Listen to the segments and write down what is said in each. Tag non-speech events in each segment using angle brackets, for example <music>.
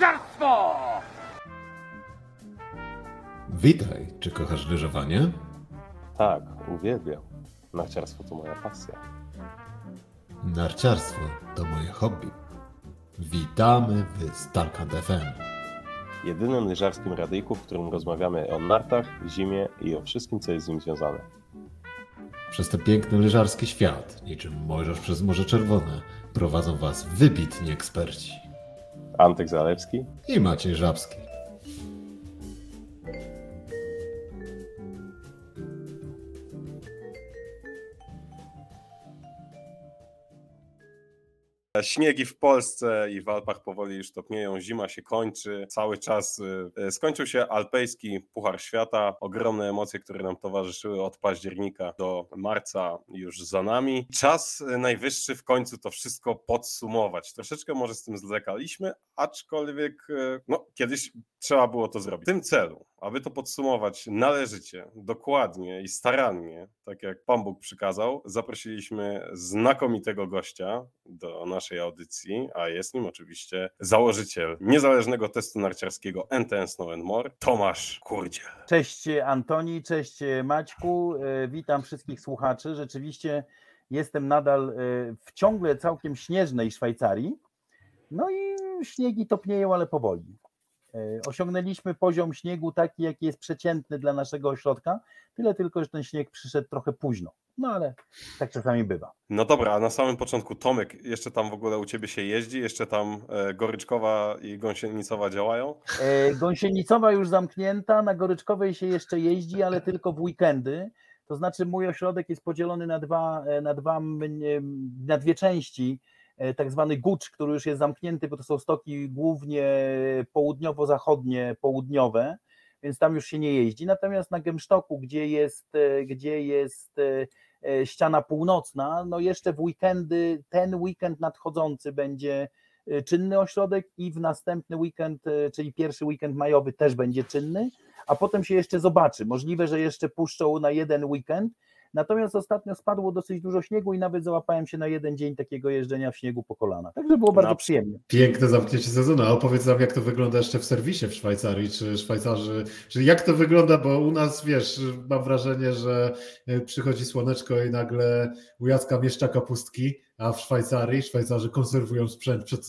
narciarstwo! Witaj, czy kochasz lyżowanie? Tak, uwielbiam. Narciarstwo to moja pasja. Narciarstwo to moje hobby. Witamy w Stalkant FM. Jedynym lyżarskim radyjku, w którym rozmawiamy o nartach, zimie i o wszystkim, co jest z nim związane. Przez ten piękny lyżarski świat, niczym Mojżesz przez Morze Czerwone, prowadzą Was wybitni eksperci. Antek Zalewski, I Maciej Żabski. Śniegi w Polsce i w Alpach powoli już topnieją, zima się kończy, cały czas y, skończył się alpejski Puchar Świata, ogromne emocje, które nam towarzyszyły od października do marca już za nami. Czas y, najwyższy w końcu to wszystko podsumować. Troszeczkę może z tym zlekaliśmy, aczkolwiek y, no, kiedyś trzeba było to zrobić. W tym celu, aby to podsumować należycie, dokładnie i starannie, tak jak Pan Bóg przykazał, zaprosiliśmy znakomitego gościa do naszej audycji, a jest nim oczywiście założyciel niezależnego testu narciarskiego NTN Snow More, Tomasz Kurdziel. Cześć Antoni, cześć Maćku, e, witam wszystkich słuchaczy. Rzeczywiście jestem nadal e, w ciągle całkiem śnieżnej Szwajcarii. No i śniegi topnieją, ale powoli. E, osiągnęliśmy poziom śniegu taki, jaki jest przeciętny dla naszego ośrodka, tyle tylko, że ten śnieg przyszedł trochę późno. No ale tak czasami bywa. No dobra, a na samym początku Tomek, jeszcze tam w ogóle u Ciebie się jeździ, jeszcze tam e, Goryczkowa i Gąsienicowa działają? E, Gąsienicowa już zamknięta, na Goryczkowej się jeszcze jeździ, ale tylko w weekendy. To znaczy mój ośrodek jest podzielony na, dwa, na, dwa, na dwie części tak zwany Gucz, który już jest zamknięty, bo to są stoki głównie południowo-zachodnie, południowe, więc tam już się nie jeździ. Natomiast na Gemsztoku, gdzie jest, gdzie jest ściana północna, no jeszcze w weekendy, ten weekend nadchodzący będzie czynny ośrodek i w następny weekend, czyli pierwszy weekend majowy też będzie czynny, a potem się jeszcze zobaczy. Możliwe, że jeszcze puszczą na jeden weekend, Natomiast ostatnio spadło dosyć dużo śniegu i nawet załapałem się na jeden dzień takiego jeżdżenia w śniegu po kolana. Także było bardzo no, przyjemnie. Piękne zamknięcie sezonu. A opowiedz nam, jak to wygląda jeszcze w serwisie w Szwajcarii, czy Szwajcarzy, czy jak to wygląda, bo u nas, wiesz, mam wrażenie, że e, przychodzi słoneczko i nagle u Jacka mieszcza kapustki, a w Szwajcarii Szwajcarzy konserwują sprzęt przed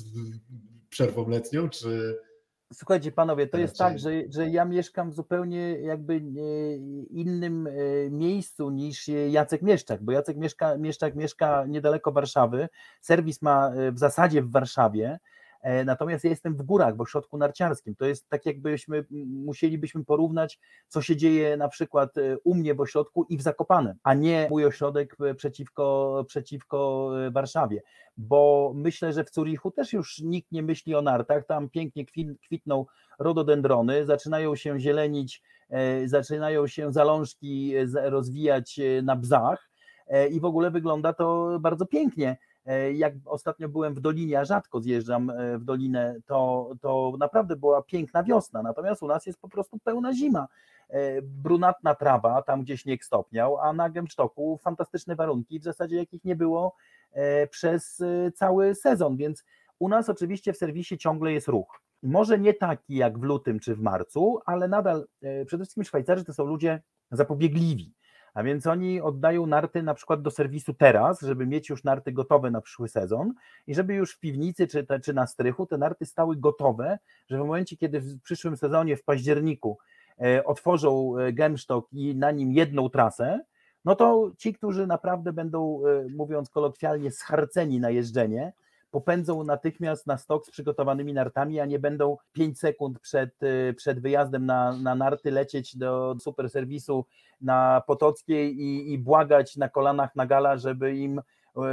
przerwą letnią, czy... Słuchajcie, panowie, to jest tak, że, że ja mieszkam w zupełnie jakby innym e, miejscu niż Jacek Mieszczak, bo Jacek mieszka, Mieszczak mieszka niedaleko Warszawy, serwis ma e, w zasadzie w Warszawie, E, natomiast ja jestem w górach, w ośrodku narciarskim. To jest tak, jakbyśmy musielibyśmy porównać, co się dzieje na przykład e, u mnie w ośrodku i w Zakopanem, a nie mój ośrodek e, przeciwko, przeciwko Warszawie. Bo myślę, że w Zurichu też już nikt nie myśli o nartach. Tam pięknie kwitną rododendrony, zaczynają się zielenić, zaczynają się zalążki rozwijać na bzach i w ogóle wygląda to bardzo pięknie. E, jak ostatnio byłem w Dolinie, a rzadko zjeżdżam e, w Dolinę, to, to naprawdę była piękna wiosna, natomiast u nas jest po prostu pełna zima. E, brunatna trawa, tam gdzie śnieg stopniał, a na Gemsztoku fantastyczne warunki, w zasadzie jakich nie było przez cały sezon, więc u nas oczywiście w serwisie ciągle jest ruch. Może nie taki jak w lutym czy w marcu, ale nadal przede wszystkim Szwajcarzy to są ludzie zapobiegliwi a więc oni oddają narty na przykład do serwisu teraz, żeby mieć już narty gotowe na przyszły sezon i żeby już w piwnicy czy, czy na strychu te narty stały gotowe, że w momencie, kiedy w przyszłym sezonie w październiku e, otworzą e, Gemstock i na nim jedną trasę, no to ci, którzy naprawdę będą, e, mówiąc kolokwialnie, scharceni na jeżdżenie, popędzą natychmiast na stok z przygotowanymi nartami, a nie będą 5 sekund przed, y, przed wyjazdem na, na narty lecieć do super serwisu na Potockiej i, i błagać na kolanach na gala, żeby im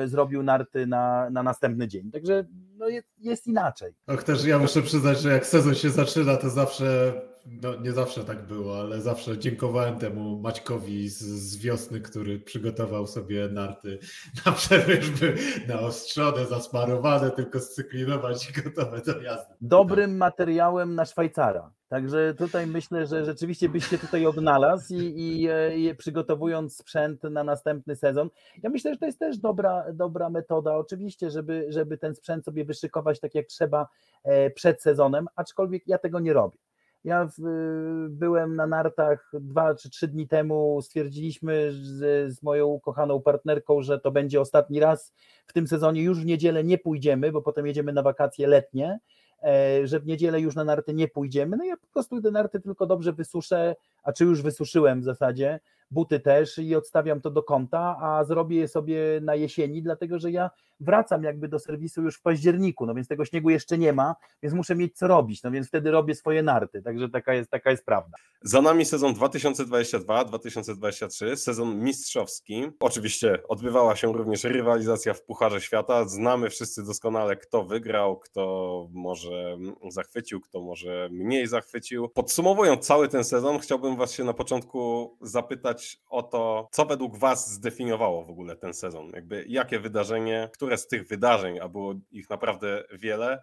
zrobił narty na, na następny dzień. Także no jest, jest inaczej. Och, też ja muszę przyznać, że jak sezon się zaczyna, to zawsze no, nie zawsze tak było, ale zawsze dziękowałem temu Maćkowi z, z wiosny, który przygotował sobie narty <laughs> na przerwę, żeby naostrzone, zasmarowane, tylko scyklinować i gotowe do jazdy. Dobrym materiałem na Szwajcara. Także tutaj myślę, że rzeczywiście byś się tutaj odnalazł i, i, e, i, przygotowując sprzęt na następny sezon. Ja myślę, że to jest też dobra, dobra metoda, oczywiście, żeby, żeby ten sprzęt sobie wyszykować tak jak trzeba e, przed sezonem, aczkolwiek ja tego nie robię. Ja w, byłem na nartach dwa czy trzy dni temu, stwierdziliśmy z, z moją ukochaną partnerką, że to będzie ostatni raz w tym sezonie, już w niedzielę nie pójdziemy, bo potem jedziemy na wakacje letnie, E, że w niedzielę już na narty nie pójdziemy. No ja po prostu te narty tylko dobrze wysuszę, a czy już wysuszyłem w zasadzie, buty też i odstawiam to do kąta, a zrobię je sobie na jesieni, dlatego że ja wracam jakby do serwisu już w październiku, no więc tego śniegu jeszcze nie ma, więc muszę mieć co robić, no więc wtedy robię swoje narty, także taka jest, taka jest prawda. Za nami sezon 2022-2023, sezon mistrzowski. Oczywiście odbywała się również rywalizacja w Pucharze Świata. Znamy wszyscy doskonale, kto wygrał, kto może zachwycił, kto może mniej zachwycił. Podsumowując cały ten sezon, chciałbym Was się na początku zapytać o to, co według Was zdefiniowało w ogóle ten sezon? Jakby jakie wydarzenie, które z tych wydarzeń, a było ich naprawdę wiele,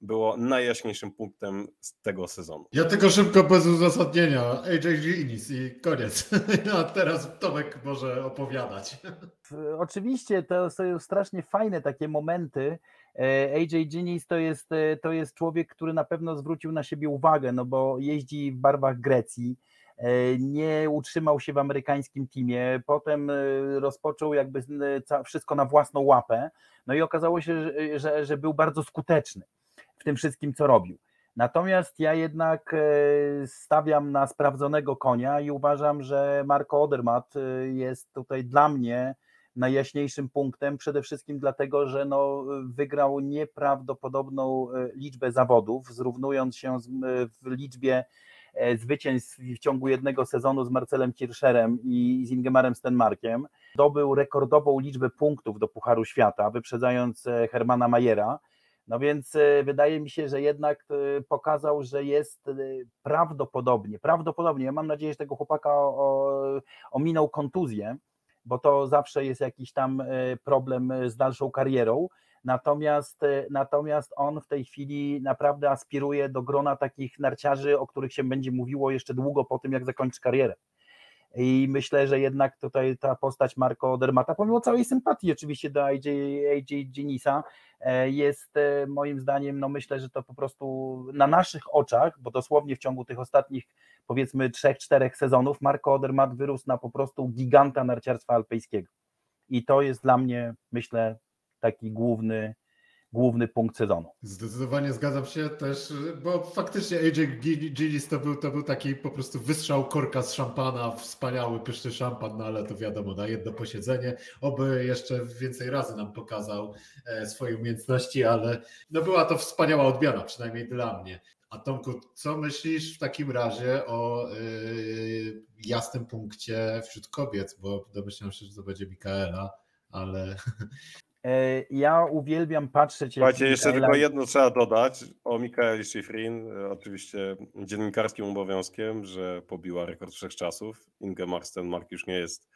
było najjaśniejszym punktem z tego sezonu. Ja tylko szybko bez uzasadnienia. AJ Ginis i koniec. <laughs> A teraz Tomek może opowiadać. Oczywiście to są strasznie fajne takie momenty. E, AJ Ginis to jest, e, to jest człowiek, który na pewno zwrócił na siebie uwagę, no bo jeździ w barwach Grecji nie utrzymał się w amerykańskim teamie, potem e, rozpoczął jakby wszystko na własną łapę, no i okazało się, że, że był bardzo skuteczny w tym wszystkim, co robił. Natomiast ja jednak e, stawiam na sprawdzonego konia i uważam, że Marco Odermatt jest tutaj dla mnie najjaśniejszym punktem, przede wszystkim dlatego, że no, wygrał nieprawdopodobną liczbę zawodów, zrównując się w liczbie E, zwycięstw w ciągu jednego sezonu z Marcelem Kirscherem i z Ingemarem Stenmarkiem. Zdobył rekordową liczbę punktów do Pucharu Świata, wyprzedzając e, Hermana Majera. No więc e, wydaje mi się, że jednak pokazał, że jest prawdopodobnie, prawdopodobnie, ja mam nadzieję, że tego chłopaka ominął kontuzję, bo to zawsze jest jakiś tam problem z dalszą karierą. Natomiast, e, natomiast on w tej chwili naprawdę aspiruje do grona takich narciarzy, o których się będzie mówiło jeszcze długo po tym, jak zakończy karierę. I myślę, że jednak tutaj ta postać Marco Dermata, pomimo całej sympatii oczywiście do AJ, AJ Genisa, e, jest e, moim zdaniem, no myślę, że to po prostu na naszych oczach, bo dosłownie w ciągu tych ostatnich powiedzmy trzech, czterech sezonów Marco Odermatt wyrósł na po prostu giganta narciarstwa alpejskiego. I to jest dla mnie, myślę, taki główny, główny punkt sezonu. Zdecydowanie zgadzam się też, bo faktycznie AJ Gillis to był, to był taki po prostu wystrzał korka z szampana, wspaniały, pyszny szampan, no ale to wiadomo, na jedno posiedzenie. Oby jeszcze więcej razy nam pokazał e, swoje umiejętności, ale no była to wspaniała odmiana, przynajmniej dla mnie. A Tomku, co myślisz w takim razie o yy, jasnym punkcie wśród kobiet, bo domyślam się, że to będzie Mikaela, ale <laughs> ja uwielbiam patrzeć. Słuchajcie, jeszcze Mikaela... tylko jedno trzeba dodać o Mikaeli Schifrin. E, oczywiście dziennikarskim obowiązkiem, że pobiła rekord wszechczasów. Inge Mark już nie jest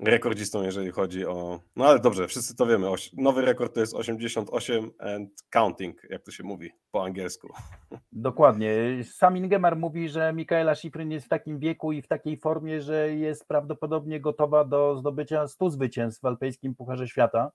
rekordzistą, jeżeli chodzi o. No ale dobrze, wszyscy to wiemy. Nowy rekord to jest 88 and counting, jak to się mówi po angielsku. <laughs> Dokładnie. Sam Ingemar mówi, że Mikaela Schifrin jest w takim wieku i w takiej formie, że jest prawdopodobnie gotowa do zdobycia 100 zwycięstw w Alpejskim Pucharze Świata.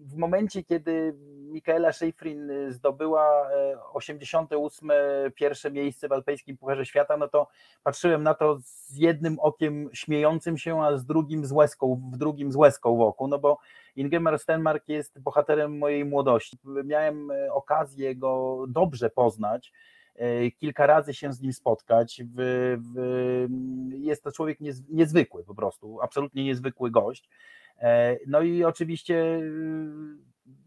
W momencie, kiedy Mikaela Schifrin zdobyła 88 e, pierwsze miejsce w Alpejskim Pucharze Świata, no to patrzyłem na to z jednym okiem śmiejącym się, a z drugim z łezką, w drugim z łezką wokół, no bo Ingemar Stenmark jest bohaterem mojej młodości. Miałem e, okazję go dobrze poznać, e, kilka razy się z nim spotkać. W, w, jest to człowiek niezwykły po prostu, absolutnie niezwykły gość. No i oczywiście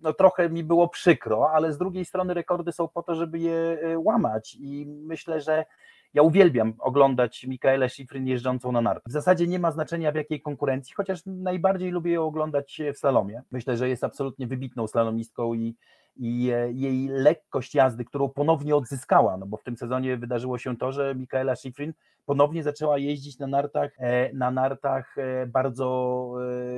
no trochę mi było przykro, ale z drugiej strony rekordy są po to, żeby je łamać i myślę, że ja uwielbiam oglądać Mikaelę Schifrin jeżdżącą na nartach. W zasadzie nie ma znaczenia w jakiej konkurencji, chociaż najbardziej lubię ją oglądać w slalomie. Myślę, że jest absolutnie wybitną slalomistką i, i e, jej lekkość jazdy, którą ponownie odzyskała, no bo w tym sezonie wydarzyło się to, że Mikaela Schifrin ponownie zaczęła jeździć na nartach, e, na nartach e, bardzo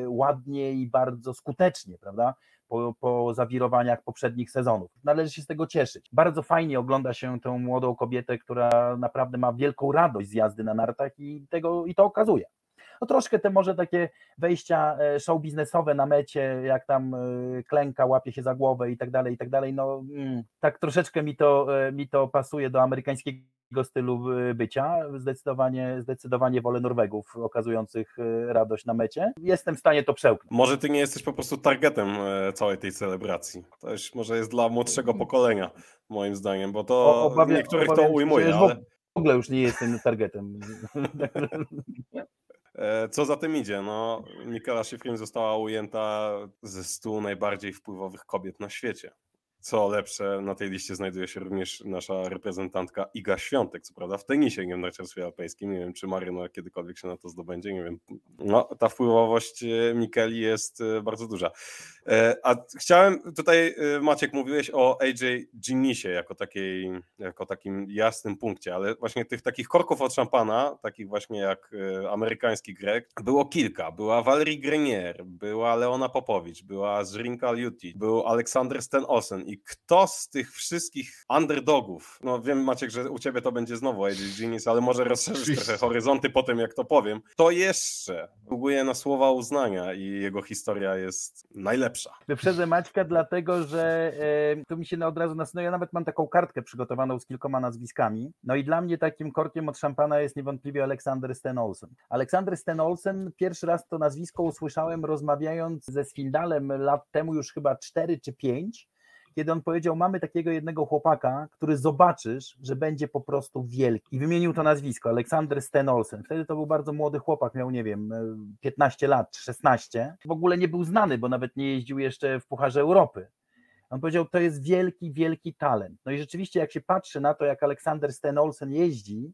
ładnie i bardzo skutecznie, prawda? Po, po zawirowaniach poprzednich sezonów. Należy się z tego cieszyć. Bardzo fajnie ogląda się tę młodą kobietę, która naprawdę ma wielką radość z jazdy na nartach i, tego, i to okazuje no troszkę te może takie wejścia e, show biznesowe na mecie, jak tam e, klęka, łapie się za głowę i tak dalej, i tak dalej, no mm, tak troszeczkę mi to, e, mi to pasuje do amerykańskiego stylu bycia. Zdecydowanie, zdecydowanie wolę Norwegów okazujących radość na mecie. Jestem w stanie to przełknąć. Może ty nie jesteś po prostu targetem całej tej celebracji. To już może jest dla młodszego pokolenia, moim zdaniem, bo to Obawia, niektórych to ujmuje, ale... W ogóle już nie jestem targetem. E, co za tym idzie? No, Michaela Schifrin została ujęta ze stu najbardziej wpływowych kobiet na świecie. Co lepsze, na tej liście znajduje się również nasza reprezentantka Iga Świątek, co prawda w tenisie, nie wiem, na narciarstwie alpejskim. Nie wiem, czy Maryna kiedykolwiek się na to zdobędzie, nie wiem. No, ta wpływowość e, Mikeli jest e, bardzo duża. E, a chciałem, tutaj Maciek mówiłeś o AJ Ginisie jako, takiej, jako takim jasnym punkcie, ale właśnie tych takich korków od szampana, takich właśnie jak amerykański Grek, było kilka. Była Valerie Grenier, była Leona Popowicz, była Zrinka Luti, był Aleksander Sten Olsen i kto z tych wszystkich underdogów, no wiem Maciek, że u ciebie to będzie znowu AJ Genius, ale może rozszerzyć trochę horyzonty po tym, jak to powiem, to jeszcze długuje na słowa uznania i jego historia jest najlepsza. Wyprzedzę Maćka dlatego, że e, to mi się od razu nasunęło, ja nawet mam taką kartkę przygotowaną z kilkoma nazwiskami, no i dla mnie takim korkiem od szampana jest niewątpliwie Aleksander Sten Olsen. Aleksander Sten Olsen, pierwszy raz to nazwisko usłyszałem rozmawiając ze Swindalem lat temu już chyba 4 czy 5, kiedy on powiedział: Mamy takiego jednego chłopaka, który zobaczysz, że będzie po prostu wielki. I wymienił to nazwisko Aleksander Stenolsen. Wtedy to był bardzo młody chłopak, miał nie wiem, 15 lat, 16. W ogóle nie był znany, bo nawet nie jeździł jeszcze w Pucharze Europy. On powiedział: To jest wielki, wielki talent. No i rzeczywiście, jak się patrzy na to, jak Aleksander Stenolsen jeździ,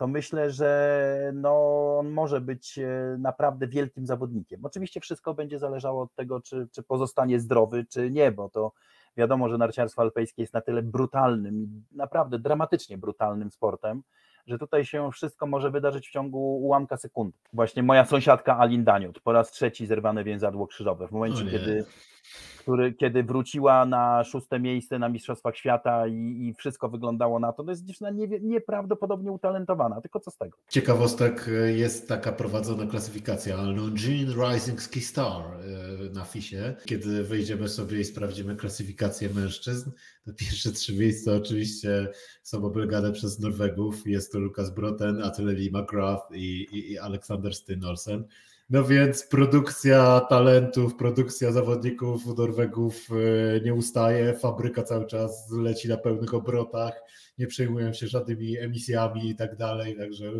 to myślę, że no, on może być e, naprawdę wielkim zawodnikiem. Oczywiście wszystko będzie zależało od tego, czy, czy pozostanie zdrowy, czy nie, bo to Wiadomo, że narciarstwo alpejskie jest na tyle brutalnym, naprawdę dramatycznie brutalnym sportem, że tutaj się wszystko może wydarzyć w ciągu ułamka sekundy. Właśnie moja sąsiadka Alin Daniut, po raz trzeci zerwane więzadło krzyżowe, w momencie, kiedy który, kiedy wróciła na szóste miejsce na Mistrzostwach Świata i, i wszystko wyglądało na to, to jest dziewczyna nie, nieprawdopodobnie utalentowana, tylko co z tego? Ciekawostek e, jest taka prowadzona klasyfikacja Longines Rising Ski Star e, na FISie. Kiedy wyjdziemy sobie i sprawdzimy klasyfikację mężczyzn, to pierwsze trzy miejsca oczywiście są oblegane przez Norwegów. Jest to Lukas Broten, Ateli McGrath i, i, i Aleksander Stynolsen. No więc produkcja talentów, produkcja zawodników Norwegów e, nie ustaje, fabryka cały czas leci na pełnych obrotach, nie przejmują się żadnymi emisjami i tak dalej, także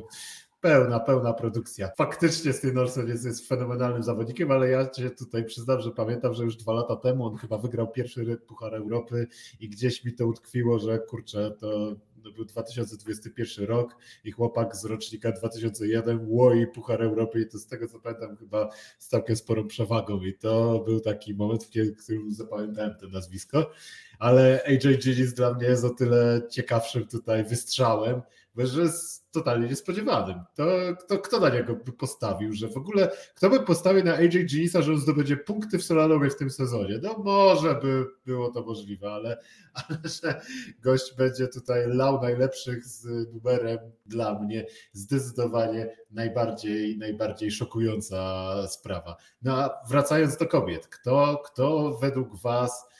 pełna, pełna produkcja. Faktycznie Sten Olsen jest, jest fenomenalnym zawodnikiem, ale ja cię tutaj przyznam, że pamiętam, że już dwa lata temu on chyba wygrał pierwszy Puchar Europy i gdzieś mi to utkwiło, że kurczę, to to był 2021 rok i chłopak z rocznika 2001 łoi Puchar Europy. I to z tego co pamiętam chyba z całkiem sporą przewagą. I to był taki moment, w którym zapamiętałem to nazwisko, ale AJ Gillis dla mnie jest o tyle ciekawszym tutaj wystrzałem, że jest totalnie niespodziewanym. To, to kto na niego by postawił, że w ogóle kto by postawił na AJ Gillisa, że on zdobędzie punkty w slalomie w tym sezonie? No może by było to możliwe, ale, <laughs> ale że gość będzie tutaj lał najlepszych z numerem dla mnie zdecydowanie najbardziej, najbardziej szokująca sprawa. No a wracając do kobiet, kto, kto według Was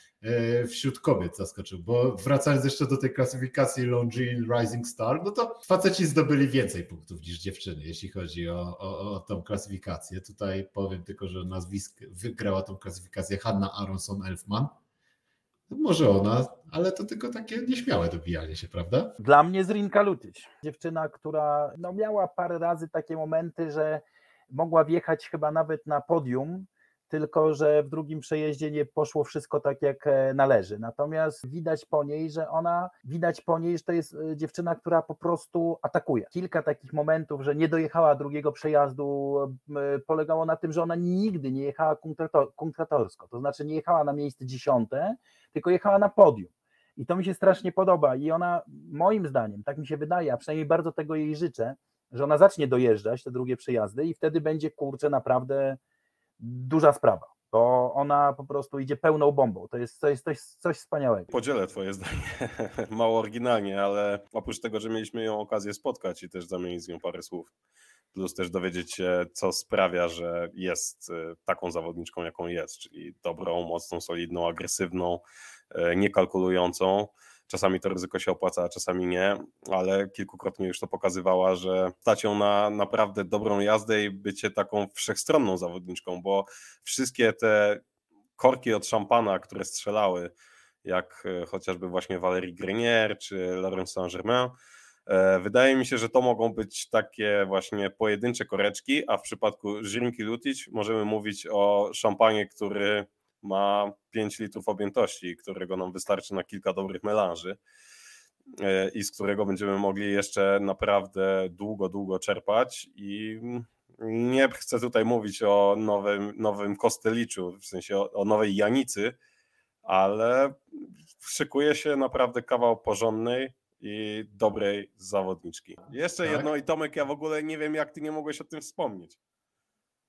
wśród kobiet zaskoczył, bo wracając jeszcze do tej klasyfikacji Longines Rising Star, no to faceci zdobyli więcej punktów niż dziewczyny, jeśli chodzi o, o, o tą klasyfikację. Tutaj powiem tylko, że nazwisk wygrała tą klasyfikację Hanna Aronson Elfman. No może ona, ale to tylko takie nieśmiałe dobijanie się, prawda? Dla mnie Zrinka Lutyć. Dziewczyna, która no, miała parę razy takie momenty, że mogła wjechać chyba nawet na podium, tylko że w drugim przejeździe nie poszło wszystko tak jak e, należy. Natomiast widać po niej, że ona, widać po niej, że to jest e, dziewczyna, która po prostu atakuje. Kilka takich momentów, że nie dojechała drugiego przejazdu, polegało na tym, że ona nigdy nie jechała kontratorsko, to znaczy nie jechała na miejsce dziesiąte, tylko jechała na podium. I to mi się strasznie podoba. I ona, moim zdaniem, tak mi się wydaje, a przynajmniej bardzo tego jej życzę, że ona zacznie dojeżdżać te drugie przejazdy i wtedy będzie kurczę naprawdę duża sprawa, bo ona po prostu idzie pełną bombą. To jest, to jest coś, coś wspaniałego. Podzielę Twoje zdanie. <laughs> Mało oryginalnie, ale oprócz tego, że mieliśmy ją okazję spotkać i też zamienić z nią parę słów, plus też dowiedzieć się, co sprawia, że jest y, taką zawodniczką, jaką jest, czyli dobrą, mocną, solidną, agresywną, y, niekalkulującą Czasami to ryzyko się opłaca, a czasami nie, ale kilkukrotnie już to pokazywała, że stać ją na naprawdę dobrą jazdę i bycie taką wszechstronną zawodniczką, bo wszystkie te korki od szampana, które strzelały, jak e, chociażby właśnie Valérie Grenier czy Laurence Saint-Germain, e, Wydaje mi się, że to mogą być takie właśnie pojedyncze koreczki, a w przypadku Żrinki Lutic możemy mówić o szampanie, który ma 5 litrów objętości, którego nam wystarczy na kilka dobrych melanży e, i z którego będziemy mogli jeszcze naprawdę długo, długo czerpać i nie chcę tutaj mówić o nowym, nowym Kosteliczu, w sensie o, o nowej Janicy, ale szykuje się naprawdę kawał porządnej i dobrej zawodniczki. Jeszcze tak? jedno i Tomek, ja w ogóle nie wiem jak ty nie mogłeś o tym wspomnieć.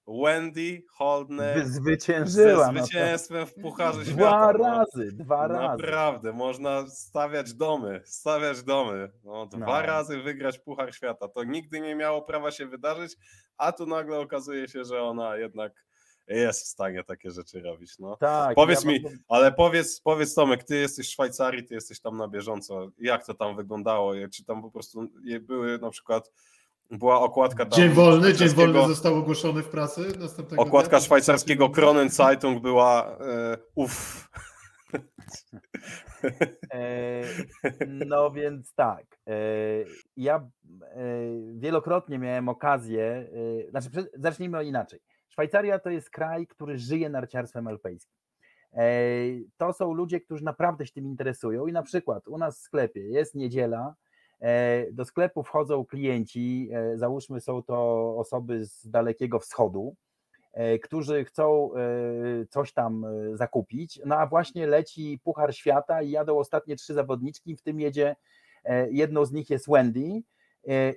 Wendy Holdner zwyciężyła. Ze zwycięstwem w Pucharze Świata. Dwa no. razy, dwa Naprawdę, razy. Naprawdę, można stawiać domy, stawiać domy. No, dwa no. razy wygrać Puchar Świata. To nigdy nie miało prawa się wydarzyć, a tu nagle okazuje się, że ona jednak jest w stanie takie rzeczy robić. No. Tak, powiedz ja mi, mam... ale powiedz, powiedz Tomek, ty jesteś w Szwajcarii, ty jesteś tam na bieżąco. Jak to tam wyglądało? Czy tam po prostu były na przykład była okładka tam. Dzień wolny, dzień wolny został ogłoszony w pracy. Okładka dnia. szwajcarskiego Kronen Zeitung była e, uff. E, no więc tak. E, ja e, wielokrotnie miałem okazję, e, znaczy zacznijmy inaczej. Szwajcaria to jest kraj, który żyje narciarstwem alpejskim. E, to są ludzie, którzy naprawdę się tym interesują i na przykład u nas w sklepie jest niedziela, do sklepu wchodzą klienci, e, załóżmy są to osoby z dalekiego wschodu, e, którzy chcą coś tam zakupić, no a właśnie leci Puchar Świata i jadą ostatnie trzy zawodniczki, w tym jedzie, jedną z nich jest Wendy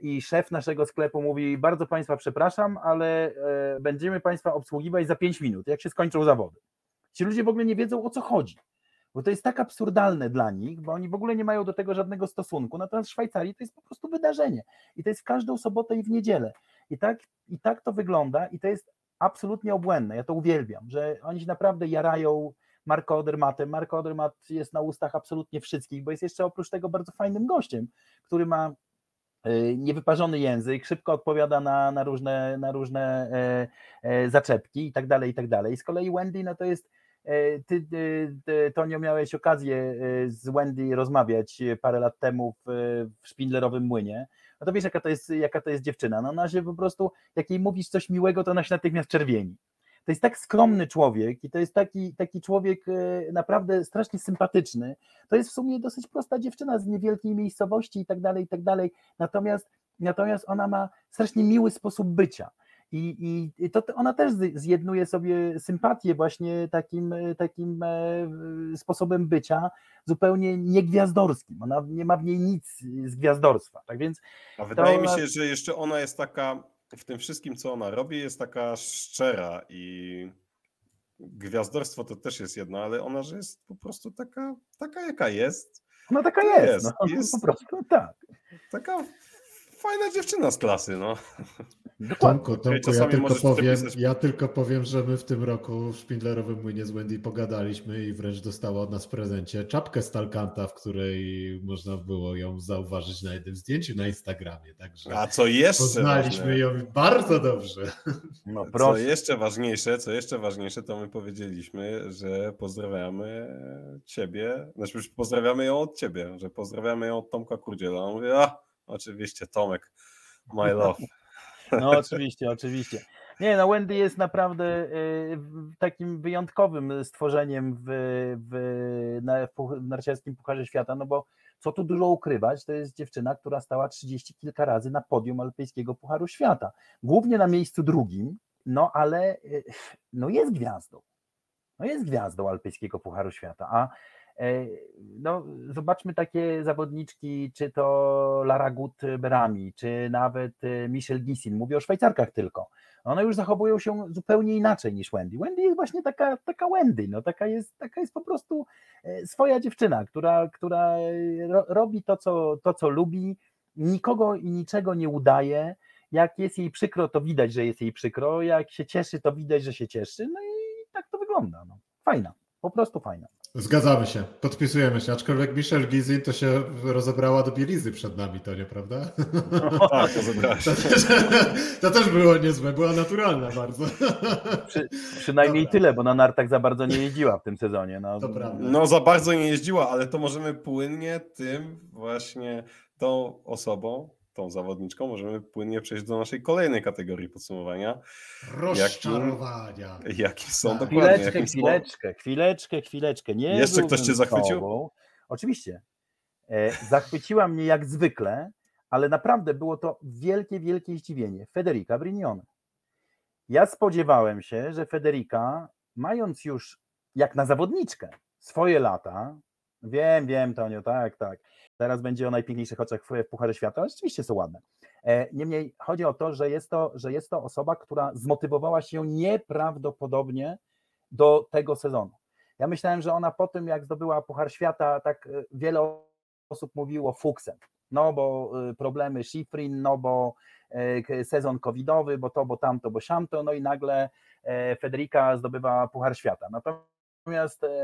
i szef naszego sklepu mówi, bardzo Państwa przepraszam, ale będziemy Państwa obsługiwać za pięć minut, jak się skończą zawody. Ci ludzie w ogóle nie wiedzą o co chodzi bo to jest tak absurdalne dla nich, bo oni w ogóle nie mają do tego żadnego stosunku. Natomiast w Szwajcarii to jest po prostu wydarzenie i to jest w każdą sobotę i w niedzielę. I tak, i tak to wygląda i to jest absolutnie obłędne. Ja to uwielbiam, że oni się naprawdę jarają Marko Odermatem. Marko Odermat jest na ustach absolutnie wszystkich, bo jest jeszcze oprócz tego bardzo fajnym gościem, który ma e, niewyparzony język, szybko odpowiada na, na różne, na różne e, e, zaczepki i tak dalej, i tak dalej. Z kolei Wendy, no to jest ty, ty, ty, Tonio, miałeś okazję e, z Wendy rozmawiać parę lat temu w, w Szpindlerowym Młynie. No to wiesz, jaka to, jest, jaka to jest dziewczyna. No ona się po prostu, jak jej mówisz coś miłego, to ona się natychmiast czerwieni. To jest tak skromny człowiek i to jest taki, taki człowiek e, naprawdę strasznie sympatyczny. To jest w sumie dosyć prosta dziewczyna z niewielkiej miejscowości i tak dalej, i tak dalej. Natomiast, natomiast ona ma strasznie miły sposób bycia. I, i to ona też zjednuje sobie sympatię właśnie takim, takim e, sposobem bycia zupełnie niegwiazdorskim. Ona nie ma w niej nic z gwiazdorstwa. Tak więc A wydaje ona... mi się, że jeszcze ona jest taka w tym wszystkim, co ona robi, jest taka szczera i gwiazdorstwo to też jest jedno, ale ona, że jest po prostu taka, taka jaka jest. No taka jest, jest, no, jest po prostu tak. Taka fajna dziewczyna z klasy, no. Tomku, Tomku ja, tylko powiem, ja tylko powiem, że my w tym roku w Szpindlerowym Młynie z Wendy pogadaliśmy i wręcz dostała od nas w prezencie czapkę Stalkanta, w której można było ją zauważyć na jednym zdjęciu na Instagramie. Także A co jeszcze Poznaliśmy ważne. ją bardzo dobrze. No, co jeszcze ważniejsze, co jeszcze ważniejsze, to my powiedzieliśmy, że pozdrawiamy ciebie, znaczy pozdrawiamy ją od ciebie, że pozdrawiamy ją od Tomka Kurdziela. On mówi, a oczywiście Tomek, my love. <laughs> No oczywiście, oczywiście. Nie, no Wendy jest naprawdę y, takim wyjątkowym stworzeniem w, w, na, w narciarskim Pucharze Świata, no bo co tu dużo ukrywać, to jest dziewczyna, która stała 30 kilka razy na podium Alpejskiego Pucharu Świata. Głównie na miejscu drugim, no ale y, no jest gwiazdą. No jest gwiazdą Alpejskiego Pucharu Świata, a no, zobaczmy takie zawodniczki, czy to Lara Gut Berami, czy nawet y, Michelle Gissin, mówię o Szwajcarkach tylko. One już zachowują się zupełnie inaczej niż Wendy. Wendy jest właśnie taka, taka Wendy, no, taka, jest, taka jest po prostu e, swoja dziewczyna, która, która robi to co, to, co lubi, nikogo i niczego nie udaje. Jak jest jej przykro, to widać, że jest jej przykro. Jak się cieszy, to widać, że się cieszy. No i tak to wygląda. No. Fajna, po prostu fajna. Zgadzamy się, podpisujemy się, aczkolwiek Michelle Gizin to się rozebrała do bielizy przed nami, to nie prawda? No, tak, rozebrała się. <laughs> To też, to też było niezłe, była naturalna bardzo. Przy, przynajmniej Dobra. tyle, bo na nartach za bardzo nie jeździła w tym sezonie. No. To prawda. No za bardzo nie jeździła, ale to możemy płynnie tym właśnie tą osobą tą zawodniczką, możemy płynnie przejść do naszej kolejnej kategorii podsumowania. Rozczarowania. Jakim, jakie są tak. dokładnie. Chwileczkę, chwileczkę, chwileczkę, chwileczkę. Nie Jeszcze ktoś cię zachwycił? Tobą. Oczywiście. E, zachwyciła mnie jak zwykle, ale naprawdę było to wielkie, wielkie zdziwienie. Federica Brignone. Ja spodziewałem się, że Federica, mając już jak na zawodniczkę swoje lata, wiem, wiem, Tonio, tak, tak, Teraz będzie o najpiękniejszych oczach w Pucharze Świata. Rzeczywiście są ładne. E, niemniej chodzi o to, że jest to, że jest to osoba, która zmotywowała się nieprawdopodobnie do tego sezonu. Ja myślałem, że ona po tym, jak zdobyła Puchar Świata, tak e, wiele osób mówiło fuksem. No bo e, problemy Schifrin, no bo sezon covidowy, bo to, bo tamto, bo siamto, no i nagle Federica zdobywa Puchar Świata. Natomiast,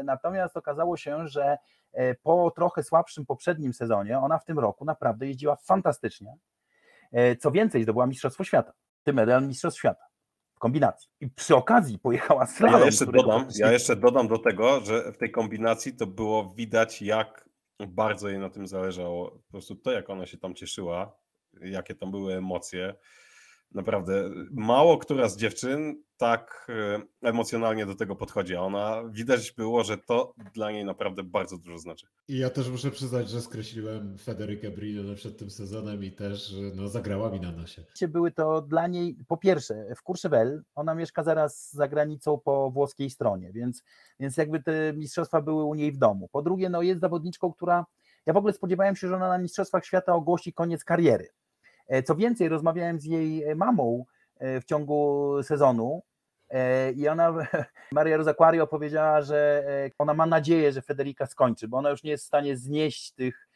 natomiast okazało się, że E, po trochę słabszym poprzednim sezonie, ona w tym roku naprawdę jeździła fantastycznie. E, co więcej, zdobyła Mistrzostwo Świata, tym medal Mistrzostw Świata w kombinacji. I przy okazji pojechała slalom. Ja jeszcze, dodam, ja jeszcze dodam do tego, że w tej kombinacji to było widać, jak bardzo jej na tym zależało. Po prostu to, jak ona się tam cieszyła, jakie tam były emocje. Naprawdę, mało która z dziewczyn tak e, emocjonalnie do tego podchodzi, a ona widać było, że to dla niej naprawdę bardzo dużo znaczy. I ja też muszę przyznać, że skreśliłem Federikę Brino przed tym sezonem i też no, zagrała mi na nosie. Były to dla niej, po pierwsze, w Courchevel, ona mieszka zaraz za granicą po włoskiej stronie, więc, więc jakby te mistrzostwa były u niej w domu. Po drugie, no jest zawodniczką, która, ja w ogóle spodziewałem się, że ona na Mistrzostwach Świata ogłosi koniec kariery. E, co więcej, rozmawiałem z jej mamą e, w ciągu sezonu e, i ona, <laughs> Maria Rosaquario powiedziała, że ona ma nadzieję, że Federica skończy, bo ona już nie jest w stanie znieść tych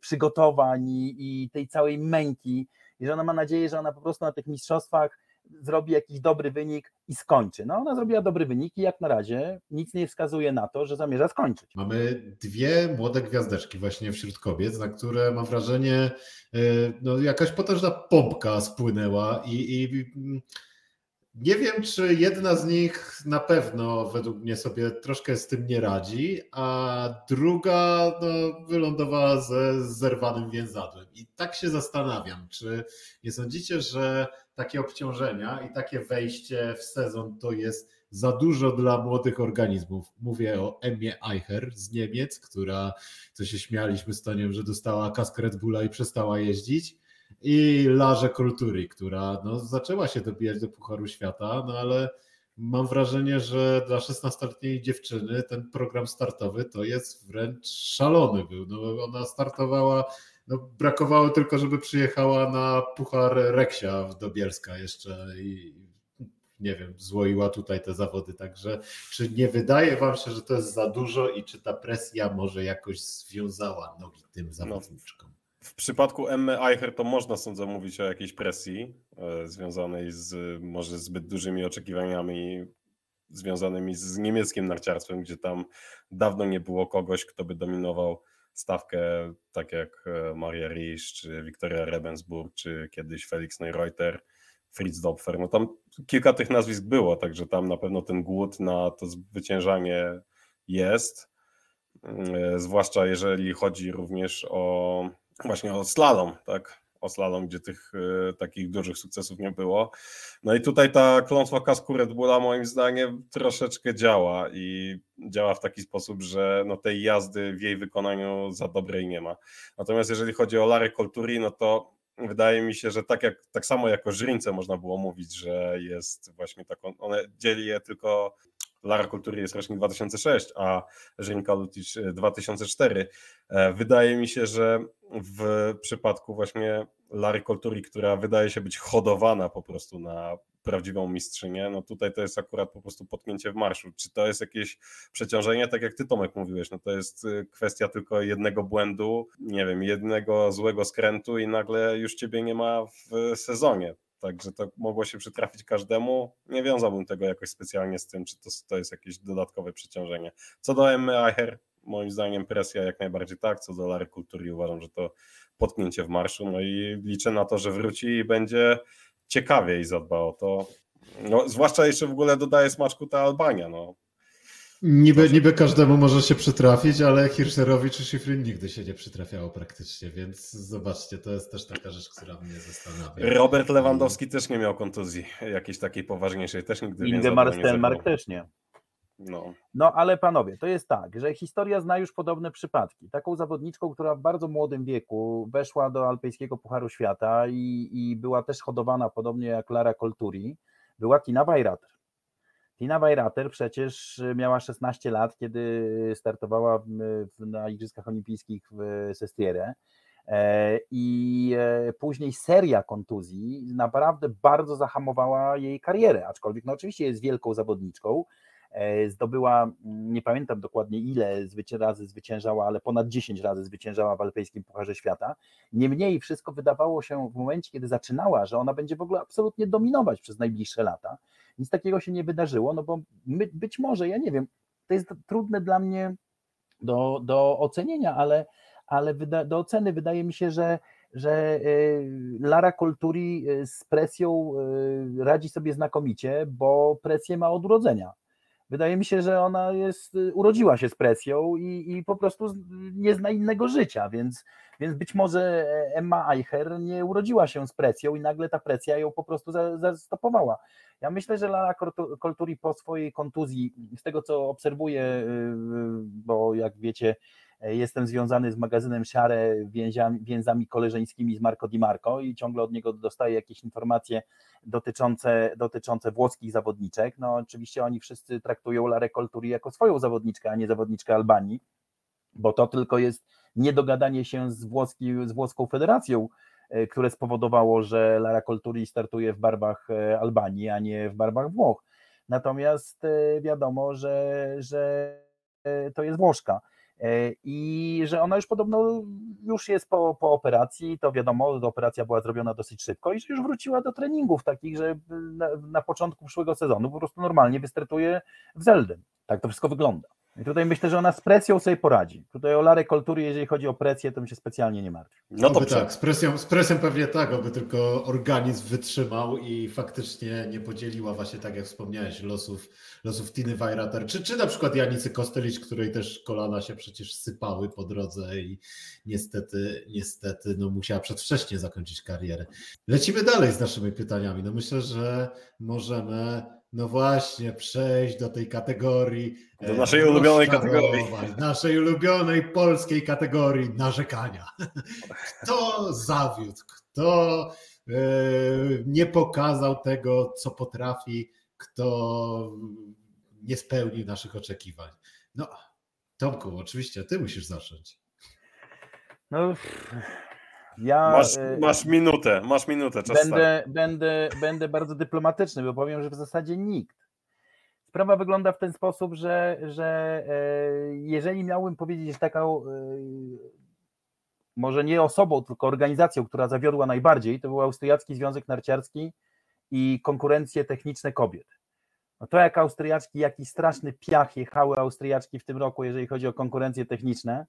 przygotowań i tej całej męki i że ona ma nadzieję, że ona po prostu na tych mistrzostwach zrobi jakiś dobry wynik i skończy. No ona zrobiła dobry wynik i jak na razie nic nie wskazuje na to, że zamierza skończyć. Mamy dwie młode gwiazdeczki właśnie wśród kobiet, na które mam wrażenie y, no jakaś potężna pompka spłynęła i, i nie wiem, czy jedna z nich na pewno według mnie sobie troszkę z tym nie radzi, a druga no, wylądowała ze zerwanym więzadłem. I tak się zastanawiam, czy nie sądzicie, że takie obciążenia i takie wejście w sezon to jest za dużo dla młodych organizmów. Mówię o Emie Eicher z Niemiec, która, co się śmialiśmy z Toniem, że dostała kask Red Bulla i przestała jeździć i Larze Kultury, która no, zaczęła się dobijać do Pucharu Świata, no ale mam wrażenie, że dla 16-letniej dziewczyny ten program startowy to jest wręcz szalony był. No, ona startowała, no, brakowało tylko, żeby przyjechała na Puchar Reksia do Bielska jeszcze i nie wiem, złoiła tutaj te zawody, także czy nie wydaje Wam się, że to jest za dużo i czy ta presja może jakoś związała nogi tym no, zawodniczkom? W przypadku Emmy Eicher to można sądzę mówić o jakiejś presji e, związanej z może zbyt dużymi oczekiwaniami związanymi z niemieckim narciarstwem, gdzie tam dawno nie było kogoś, kto by dominował stawkę, tak jak e, Maria Risch, czy Viktoria Rebensburg, czy kiedyś Felix Neureuter, Fritz Dopfer. No tam kilka tych nazwisk było, także tam na pewno ten głód na to zwyciężanie jest. E, zwłaszcza jeżeli chodzi również o właśnie o slalom, tak? O slalom, gdzie tych y, takich dużych sukcesów nie było. No i tutaj ta klątwa kasku Red Bulla moim zdaniem troszeczkę działa i działa w taki sposób, że no tej jazdy w jej wykonaniu za dobrej nie ma. Natomiast jeżeli chodzi o Larry Colturi, no to wydaje mi się, że tak, jak, tak samo jako Żrince można było mówić, że jest właśnie taką, one dzieli je tylko Lara Kultury jest rocznik 2006, a Żrinka Lutic 2004. E, wydaje mi się, że w przypadku właśnie Lary Kultury, która wydaje się być hodowana po prostu na prawdziwą mistrzynię, no tutaj to jest akurat po prostu potknięcie w marszu. Czy to jest jakieś przeciążenie, tak jak ty Tomek mówiłeś, no to jest y, kwestia tylko jednego błędu, nie wiem, jednego złego skrętu i nagle już ciebie nie ma w sezonie. Także to mogło się przytrafić każdemu. Nie wiązałbym tego jakoś specjalnie z tym, czy to, to jest jakieś dodatkowe przeciążenie. Co do Emmy Eicher, moim zdaniem presja jak najbardziej tak. Co do Lary Kultury uważam, że to potknięcie w marszu. No i liczę na to, że wróci i będzie ciekawiej zadba o to. No, zwłaszcza jeszcze w ogóle dodaje smaczku ta Albania. No. Niby, niby każdemu może się przytrafić, ale Hirscherowi czy Schifrin nigdy się nie przytrafiało praktycznie, więc zobaczcie, to jest też taka rzecz, która mnie zastanawia. Robert Lewandowski też nie miał kontuzji jakiejś takiej poważniejszej, też nigdy Ingemar Stenmark też nie. No. no ale panowie, to jest tak, że historia zna już podobne przypadki. Taką zawodniczką, która w bardzo młodym wieku weszła do Alpejskiego Pucharu Świata i, i była też hodowana podobnie jak Lara Colturi, była Tina Weirater. Tina Weirater przecież miała 16 lat, kiedy startowała w, w, na Igrzyskach Olimpijskich w Sestierę. E, I e, później seria kontuzji naprawdę bardzo zahamowała jej karierę, aczkolwiek no oczywiście jest wielką zawodniczką, E, zdobyła, mm, nie pamiętam dokładnie ile razy zwyciężała, ale ponad 10 razy zwyciężała w Alpejskim Pucharze Świata. Niemniej wszystko wydawało się w momencie, kiedy zaczynała, że ona będzie w ogóle absolutnie dominować przez najbliższe lata. Nic takiego się nie wydarzyło, no bo my, być może, ja nie wiem, to jest trudne dla mnie do, do ocenienia, ale, ale wyda, do oceny wydaje mi się, że że e, Lara Colturi e, z presją radzi sobie znakomicie, bo presję ma od urodzenia. Wydaje mi się, że ona jest, y, urodziła się z presją i, i po prostu nie zna innego życia, więc, więc być może Emma Eicher nie urodziła się z presją i nagle ta presja ją po prostu zastopowała. Ja myślę, że Lara Kolturi po swojej kontuzji, z tego co obserwuję, y, y, bo jak wiecie, Jestem związany z magazynem więziami, więzami koleżeńskimi z Marco Di Marco i ciągle od niego dostaję jakieś informacje dotyczące, dotyczące włoskich zawodniczek. No oczywiście oni wszyscy traktują Larę Colturi jako swoją zawodniczkę, a nie zawodniczkę Albanii, bo to tylko jest niedogadanie się z, włoski, z włoską federacją, e, które spowodowało, że Lara Colturi startuje w barwach e, Albanii, a nie w barwach Włoch. Natomiast e, wiadomo, że, że to jest Włoszka. E, i że ona już podobno już jest po, po operacji, to wiadomo, operacja była zrobiona dosyć szybko i że już wróciła do treningów takich, że na, na początku przyszłego sezonu po prostu normalnie wystartuje w Zelden. Tak to wszystko wygląda. I tutaj myślę, że ona z presją sobie poradzi. Tutaj o Larę Kultury, jeżeli chodzi o presję, to mi się specjalnie nie martwi. No to tak, z presją, z presją pewnie tak, aby tylko organizm wytrzymał i faktycznie nie podzieliła właśnie, tak jak wspomniałeś, losów, losów Tiny Weirater, czy, czy na przykład Janicy Kostelić, której też kolana się przecież sypały po drodze i niestety, niestety no musiała przedwcześnie zakończyć karierę. Lecimy dalej z naszymi pytaniami. No myślę, że możemy no właśnie, przejść do tej kategorii. Do naszej e, ulubionej kategorii. <laughs> Naszej ulubionej polskiej kategorii narzekania. <laughs> Kto zawiódł, kto e, nie pokazał tego, co potrafi, kto nie spełnił naszych oczekiwań. No, Tomku, oczywiście, ty musisz zacząć. No, ja, masz, e, masz minutę, masz minutę. Czas będę, będę, będę bardzo dyplomatyczny, bo powiem, że w zasadzie nikt. Sprawa wygląda w ten sposób, że, że e, jeżeli miałbym powiedzieć taką, e, może nie osobą, tylko organizacją, która zawiodła najbardziej, to był Austriacki Związek Narciarski i konkurencje techniczne kobiet. No to jak Austriaczki, jaki straszny piach jechały Austriaczki w tym roku, jeżeli chodzi o konkurencje techniczne,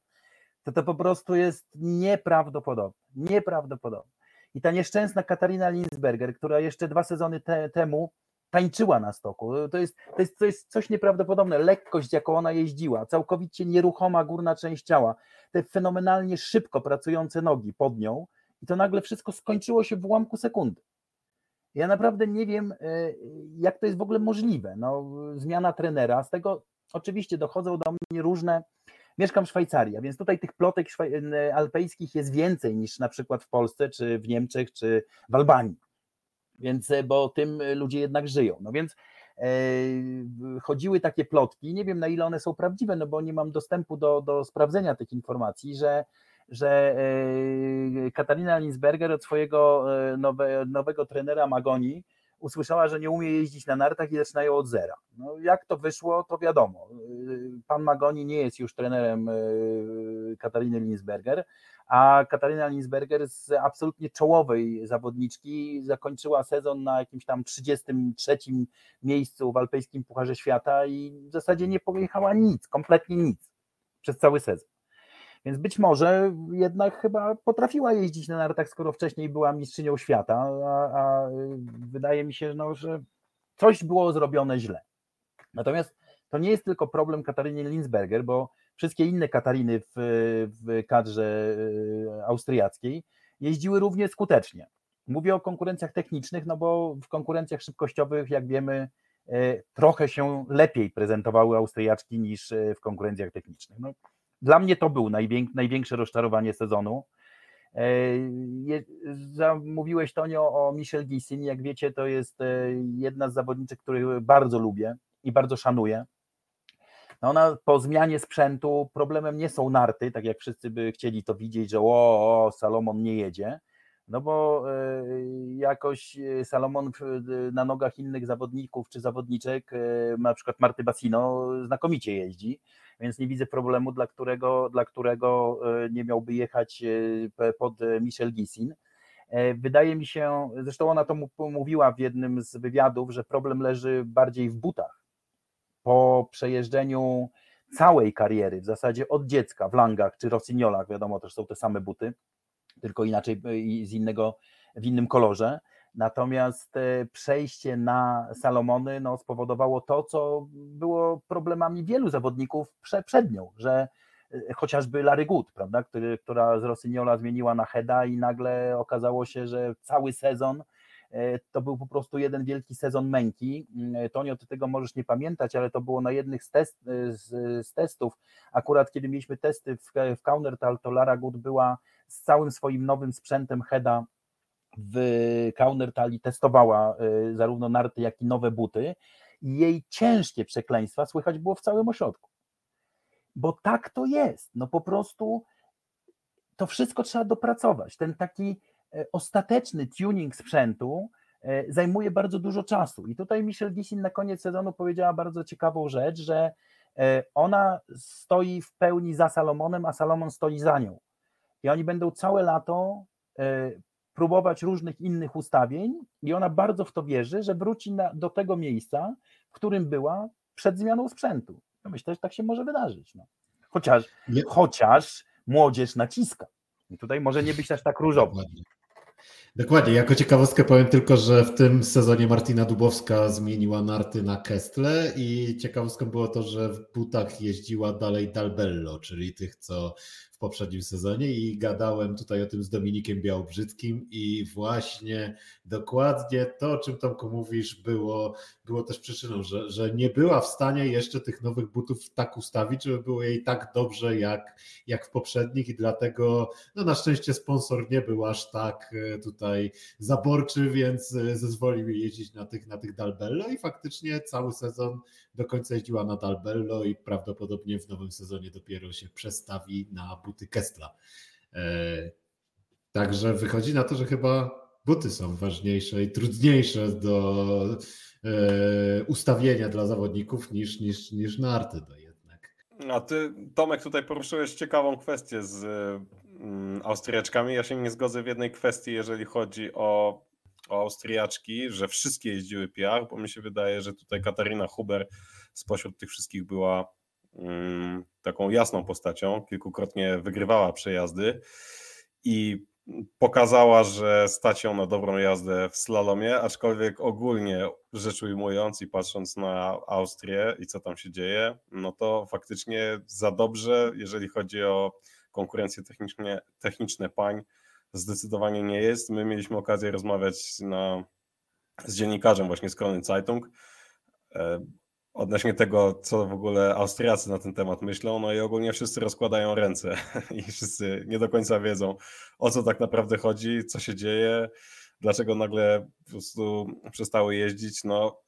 to to po prostu jest nieprawdopodobne. Nieprawdopodobne. I ta nieszczęsna Katarina Linsberger, która jeszcze dwa sezony te, temu tańczyła na stoku, to jest, to, jest, to jest coś nieprawdopodobne. Lekkość, jaką ona jeździła, całkowicie nieruchoma górna część ciała, te fenomenalnie szybko pracujące nogi pod nią i to nagle wszystko skończyło się w ułamku sekundy. Ja naprawdę nie wiem, e, jak to jest w ogóle możliwe. No, zmiana trenera, z tego oczywiście dochodzą do mnie różne. Mieszkam w Szwajcarii, a więc tutaj tych plotek e, alpejskich jest więcej niż na przykład w Polsce, czy w Niemczech, czy w Albanii. Więc, e, bo tym ludzie jednak żyją. No więc chodziły takie plotki, nie wiem na ile one są prawdziwe, no bo nie mam dostępu do, do sprawdzenia tych informacji, że że e, Katarina Linsberger od swojego e, nowe, nowego trenera Magoni usłyszała, że nie umie jeździć na nartach i zaczynają od zera. No, jak to wyszło, to wiadomo. E, pan Magoni nie jest już trenerem Katariny Linsberger, a Katarina Linsberger z absolutnie czołowej zawodniczki zakończyła sezon na jakimś tam 33 miejscu w Alpejskim Pucharze Świata i w zasadzie nie pojechała nic, kompletnie nic przez cały sezon. Więc być może jednak chyba potrafiła jeździć na nartach, skoro wcześniej była mistrzynią świata, a, a wydaje mi się, no, że coś było zrobione źle. Natomiast to nie jest tylko problem Kataryny Linsberger, bo wszystkie inne Katariny w, w kadrze e, austriackiej jeździły równie skutecznie. Mówię o konkurencjach technicznych, no bo w konkurencjach szybkościowych, jak wiemy, e, trochę się lepiej prezentowały Austriaczki niż w konkurencjach technicznych. No, dla mnie to był największe rozczarowanie sezonu. E, mówiłeś Tonio o Michelle Gissin, jak wiecie to jest e, jedna z zawodniczek, których bardzo lubię i bardzo szanuję. No ona po zmianie sprzętu problemem nie są narty, tak jak wszyscy by chcieli to widzieć, że o, o Salomon nie jedzie, no bo e, jakoś Salomon na nogach innych zawodników czy zawodniczek, na przykład Marty Bassino, znakomicie jeździ więc nie widzę problemu, dla którego, dla którego e, nie miałby jechać e, pod Michel Gissin. E, wydaje mi się, zresztą ona to mówiła w jednym z wywiadów, że problem leży bardziej w butach. Po przejeżdżeniu całej kariery, w zasadzie od dziecka w langach czy rossignolach, wiadomo, też są te same buty, tylko inaczej i z innego, w innym kolorze, Natomiast e, przejście na Salomony no, spowodowało to, co było problemami wielu zawodników prze, przed nią, że e, chociażby Larry Good, prawda, który, która z Rosyniola zmieniła na Heda i nagle okazało się, że cały sezon e, to był po prostu jeden wielki sezon męki. Mm, Tonio, ty tego możesz nie pamiętać, ale to było na jednych z, test, z, z testów, akurat kiedy mieliśmy testy w, w Countertal, to Lara Good była z całym swoim nowym sprzętem Heda w Kaunertali testowała zarówno narty, jak i nowe buty jej ciężkie przekleństwa słychać było w całym ośrodku. Bo tak to jest. No po prostu to wszystko trzeba dopracować. Ten taki e, ostateczny tuning sprzętu e, zajmuje bardzo dużo czasu. I tutaj Michelle Gissin na koniec sezonu powiedziała bardzo ciekawą rzecz, że e, ona stoi w pełni za Salomonem, a Salomon stoi za nią. I oni będą całe lato próbować różnych innych ustawień i ona bardzo w to wierzy, że wróci na, do tego miejsca, w którym była przed zmianą sprzętu. No myślę, że tak się może wydarzyć. No. Chociaż, chociaż młodzież naciska. I tutaj może nie być aż tak różowo. Dokładnie. Jako ciekawostkę powiem tylko, że w tym sezonie Martina Dubowska zmieniła narty na Kestle i ciekawostką było to, że w butach jeździła dalej Dalbello, czyli tych, co poprzednim sezonie i gadałem tutaj o tym z Dominikiem Białobrzyckim i właśnie dokładnie to, o czym Tomku mówisz, było, było też przyczyną, że, że nie była w stanie jeszcze tych nowych butów tak ustawić, żeby było jej tak dobrze jak, jak w poprzednich i dlatego no na szczęście sponsor nie był aż tak e, tutaj zaborczy, więc e, zezwolił jeździć na tych, na tych Dalbello i faktycznie cały sezon do końca jeździła na Dalbello i prawdopodobnie w nowym sezonie dopiero się przestawi na buty Kestla. E, także wychodzi na to, że chyba buty są ważniejsze i trudniejsze do e, ustawienia dla zawodników niż, niż, niż narty to jednak. A ty, Tomek, tutaj poruszyłeś ciekawą kwestię z mm, Austriaczkami. Ja się nie zgodzę w jednej kwestii, jeżeli chodzi o o Austriaczki, że wszystkie jeździły PR, bo mi się wydaje, że tutaj Katarina Huber spośród tych wszystkich była um, taką jasną postacią, kilkukrotnie wygrywała przejazdy i pokazała, że stać ją na dobrą jazdę w slalomie, aczkolwiek ogólnie rzecz ujmując i patrząc na Austrię i co tam się dzieje, no to faktycznie za dobrze, jeżeli chodzi o konkurencje techniczne, techniczne pań, zdecydowanie nie jest. My mieliśmy okazję rozmawiać na, z dziennikarzem właśnie z Krony Zeitung e, odnośnie tego, co w ogóle Austriacy na ten temat myślą, no i ogólnie wszyscy rozkładają ręce <laughs> i wszyscy nie do końca wiedzą, o co tak naprawdę chodzi, co się dzieje, dlaczego nagle po prostu przestały jeździć. No,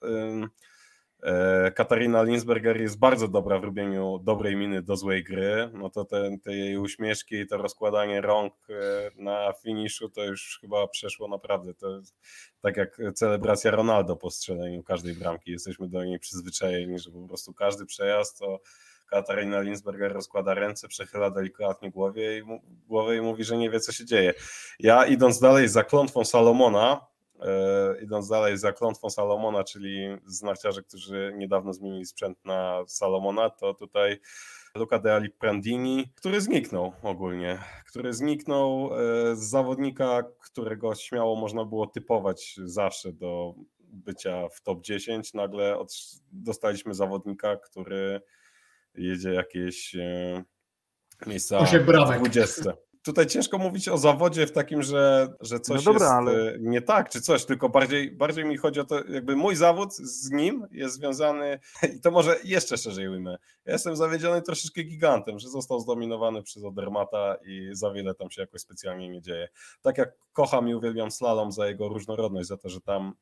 Katarina Linsberger jest bardzo dobra w robieniu dobrej miny do złej gry. No to te, te jej uśmieszki i to rozkładanie rąk e, na finiszu to już chyba przeszło naprawdę. To jest tak jak celebracja Ronaldo po strzeleniu każdej bramki. Jesteśmy do niej przyzwyczajeni, że po prostu każdy przejazd to Katarina Linsberger rozkłada ręce, przechyla delikatnie głowie i, głowę i mówi, że nie wie, co się dzieje. Ja idąc dalej za klątwą Salomona, E, idąc dalej za klątwą Salomona, czyli znarciarze, którzy niedawno zmienili sprzęt na Salomona, to tutaj Luca De Ali Prandini, który zniknął ogólnie, który zniknął e, z zawodnika, którego śmiało można było typować zawsze do bycia w top 10. Nagle dostaliśmy zawodnika, który jedzie jakieś e, miejsca 20 tutaj ciężko mówić o zawodzie w takim, że, że coś no dobra, jest ale... E, nie tak, czy coś, tylko bardziej, bardziej mi chodzi o to, jakby mój zawód z nim jest związany, <laughs> i to może jeszcze szerzej ujmę, ja jestem zawiedziony troszeczkę gigantem, że został zdominowany przez Odermata i za wiele tam się jakoś specjalnie nie dzieje. Tak jak kocham i uwielbiam slalom za jego różnorodność, za to, że tam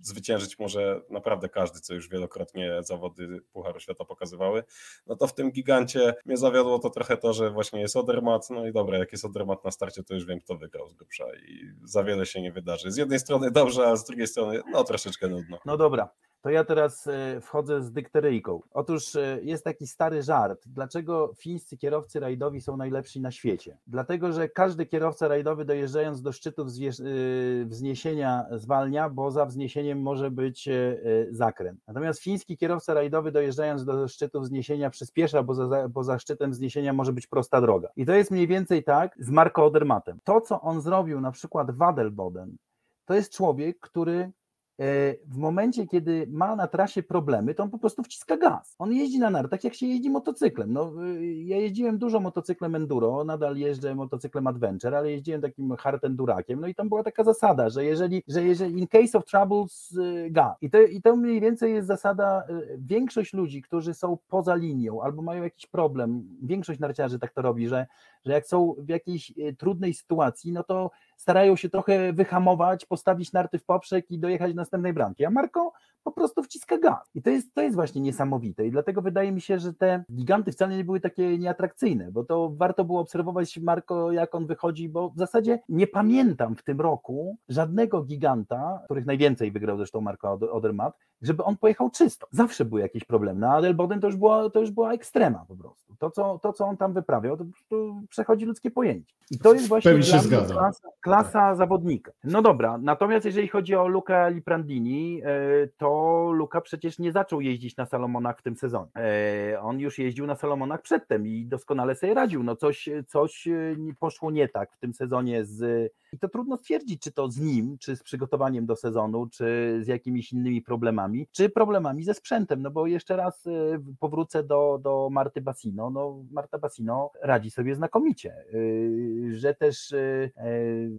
zwyciężyć może naprawdę każdy, co już wielokrotnie zawody Pucharu Świata pokazywały, no to w tym gigancie mnie zawiodło to trochę to, że właśnie jest Odermat, no i dobra, jak jest Odermat na starcie, to już wiem, kto wygrał z grubsza i za wiele się nie wydarzy. Z jednej strony dobrze, a z drugiej strony no troszeczkę nudno. No dobra, to ja teraz e, wchodzę z dykteryjką. Otóż e, jest taki stary żart. Dlaczego fińscy kierowcy rajdowi są najlepsi na świecie? Dlatego, że każdy kierowca rajdowy dojeżdżając do szczytu e, wzniesienia zwalnia, bo za wzniesieniem może być zakręt. Natomiast fiński kierowca rajdowy dojeżdżając do szczytu wzniesienia przyspiesza, bo za, bo za szczytem wzniesienia może być prosta droga. I to jest mniej więcej tak z Marco Odermatem. To, co on zrobił na przykład w Adelboden, to jest człowiek, który w momencie, kiedy ma na trasie problemy, to on po prostu wciska gaz. On jeździ na nartach, jak się jeździ motocyklem. No, y, ja jeździłem dużo motocyklem enduro, nadal jeżdżę motocyklem adventure, ale jeździłem takim hard endurakiem, no i tam była taka zasada, że jeżeli, że jeżeli in case of troubles, y, gaz. I to, I to mniej więcej jest zasada, y, większość ludzi, którzy są poza linią albo mają jakiś problem, większość narciarzy tak to robi, że, że jak są w jakiejś trudnej sytuacji, no to starają się trochę wyhamować, postawić narty w poprzek i dojechać do następnej bramki, a Marko po prostu wciska gaz. I to jest, to jest właśnie niesamowite i dlatego wydaje mi się, że te giganty wcale nie były takie nieatrakcyjne, bo to warto było obserwować Marko, jak on wychodzi, bo w zasadzie nie pamiętam w tym roku żadnego giganta, których najwięcej wygrał zresztą Marko Odermatt, żeby on pojechał czysto. Zawsze były jakieś problemy. Na Adelboden to już była, to już była ekstrema po prostu. To co, to, co on tam wyprawiał, to, to przechodzi ludzkie pojęcie. I to jest właśnie klasa, klasa tak. zawodnika. No dobra, natomiast jeżeli chodzi o Luca Liprandini, e, to Luka przecież nie zaczął jeździć na Salomonach w tym sezonie. E, on już jeździł na Salomonach przedtem i doskonale sobie radził. No coś, coś e, poszło nie tak w tym sezonie z i to trudno stwierdzić, czy to z nim, czy z przygotowaniem do sezonu, czy z jakimiś innymi problemami, czy problemami ze sprzętem. No bo jeszcze raz y, powrócę do, do Marty Bassino. No, Marta Bassino radzi sobie znakomicie, y, że też y,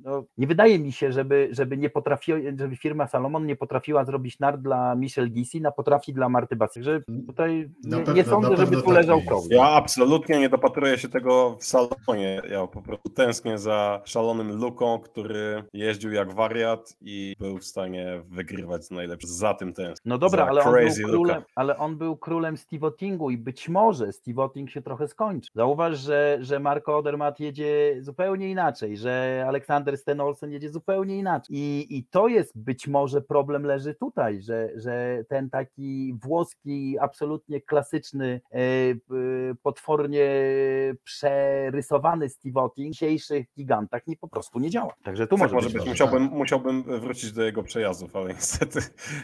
no, nie wydaje mi się, żeby, żeby nie potrafiła, żeby firma Salomon nie potrafiła zrobić nart dla Michel Gisi, na potrafi dla Marty Bassino. Że tutaj nie, pewno, nie sądzę, żeby tu tak leżał problem. Ja absolutnie nie dopatruję się tego w Salomonie. Ja po prostu tęsknię za szalonym Luką, który jeździł jak wariat i był w stanie wygrywać z najlepszym. Za tym ten. No dobra, ale on, był królem, ale on był królem Stevotingu i być może Stevoting się trochę skończy. Zauważ, że, że Marco Odermatt jedzie zupełnie inaczej, że Aleksander Stenolsen jedzie zupełnie inaczej. I, I to jest być może problem leży tutaj, że, że ten taki włoski, absolutnie klasyczny, e, e, potwornie przerysowany Stevoting w dzisiejszych gigantach nie po prostu nie działa. Także tu tak może być. być. Musiałbym, tak. musiałbym wrócić do jego przejazdów, ale <laughs> niestety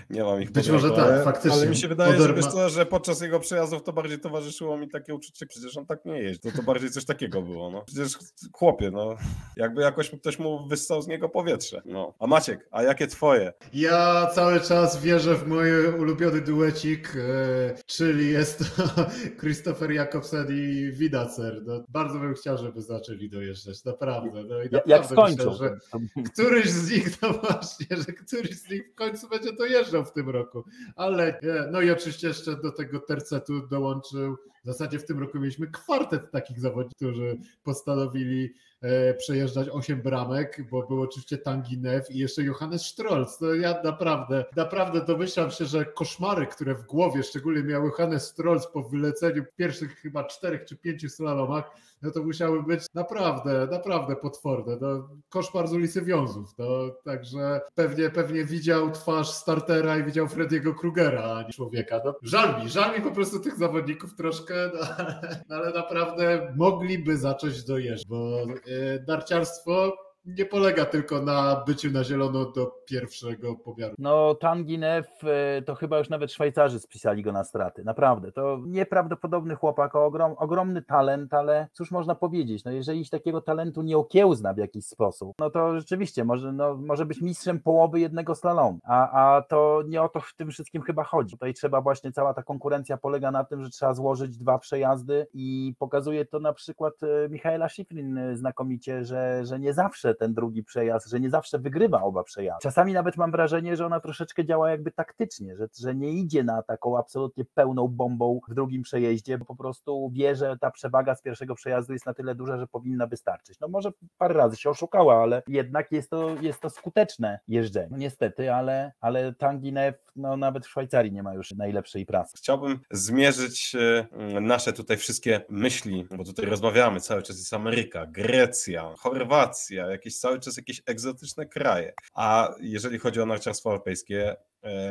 nie mam ich. Być może tak, faktycznie. Ale mi się wydaje, że, co, że podczas jego przejazdów to bardziej towarzyszyło mi takie uczucie, przecież on tak nie jeździ. To, to bardziej coś takiego było. No. Przecież chłopie, no, jakby jakoś ktoś mu wyssał z niego powietrze. No. A Maciek, a jakie twoje? Ja cały czas wierzę w mój ulubiony duecik, e, czyli jest to <laughs> Christopher Jakobsen i Widacer. No, bardzo bym chciał, żeby zaczęli dojeżdżać, naprawdę. No, i Jak naprawdę skończą. Że któryś z nich, no właśnie, że któryś z nich w końcu będzie dojeżdżał w tym roku. Ale. No i oczywiście jeszcze do tego tercetu dołączył, w zasadzie w tym roku mieliśmy kwartet takich zawodników, którzy postanowili przejeżdżać 8 bramek, bo był oczywiście Tanginew i jeszcze Johannes Strolz. No ja naprawdę, naprawdę domyślam się, że koszmary, które w głowie szczególnie miał Johannes Strolz po wyleceniu pierwszych chyba czterech czy pięciu slalomach, no to musiały być naprawdę, naprawdę potworne. No, koszmar z ulicy Wiązów. No, także pewnie, pewnie widział twarz startera i widział Frediego Krugera, a nie człowieka. No, żal mi, żal mi po prostu tych zawodników troszkę, ale, no, <laughs> ale naprawdę mogliby zacząć dojeżdżać, bo e, narciarstwo nie polega tylko na byciu na zielono do pierwszego pomiaru. No, Tanginew e, to chyba już nawet Szwajcarzy spisali go na straty. Naprawdę. To nieprawdopodobny chłopak, ogrom, ogromny talent, ale cóż można powiedzieć? No, jeżeli takiego talentu nie okiełzna w jakiś sposób, no to rzeczywiście może, no, może być mistrzem połowy jednego slalomu. A, a to nie o to w tym wszystkim chyba chodzi. Tutaj trzeba właśnie, cała ta konkurencja polega na tym, że trzeba złożyć dwa przejazdy i pokazuje to na przykład e, Michaela Schifrin e, znakomicie, że, że nie zawsze ten drugi przejazd, że nie zawsze wygrywa oba przejazdy. Czasami nawet mam wrażenie, że ona troszeczkę działa jakby taktycznie, że, że nie idzie na taką absolutnie pełną bombą w drugim przejeździe, bo po prostu wie, że ta przewaga z pierwszego przejazdu jest na tyle duża, że powinna wystarczyć. No może parę razy się oszukała, ale jednak jest to, jest to skuteczne jeżdżenie. No niestety, ale, ale Tanginev no nawet w Szwajcarii nie ma już najlepszej pracy. Chciałbym zmierzyć e, nasze tutaj wszystkie myśli, bo tutaj rozmawiamy cały czas jest Ameryka, Grecja, Chorwacja, jakieś cały czas jakieś egzotyczne kraje. A jeżeli chodzi o narciarstwo alpejskie,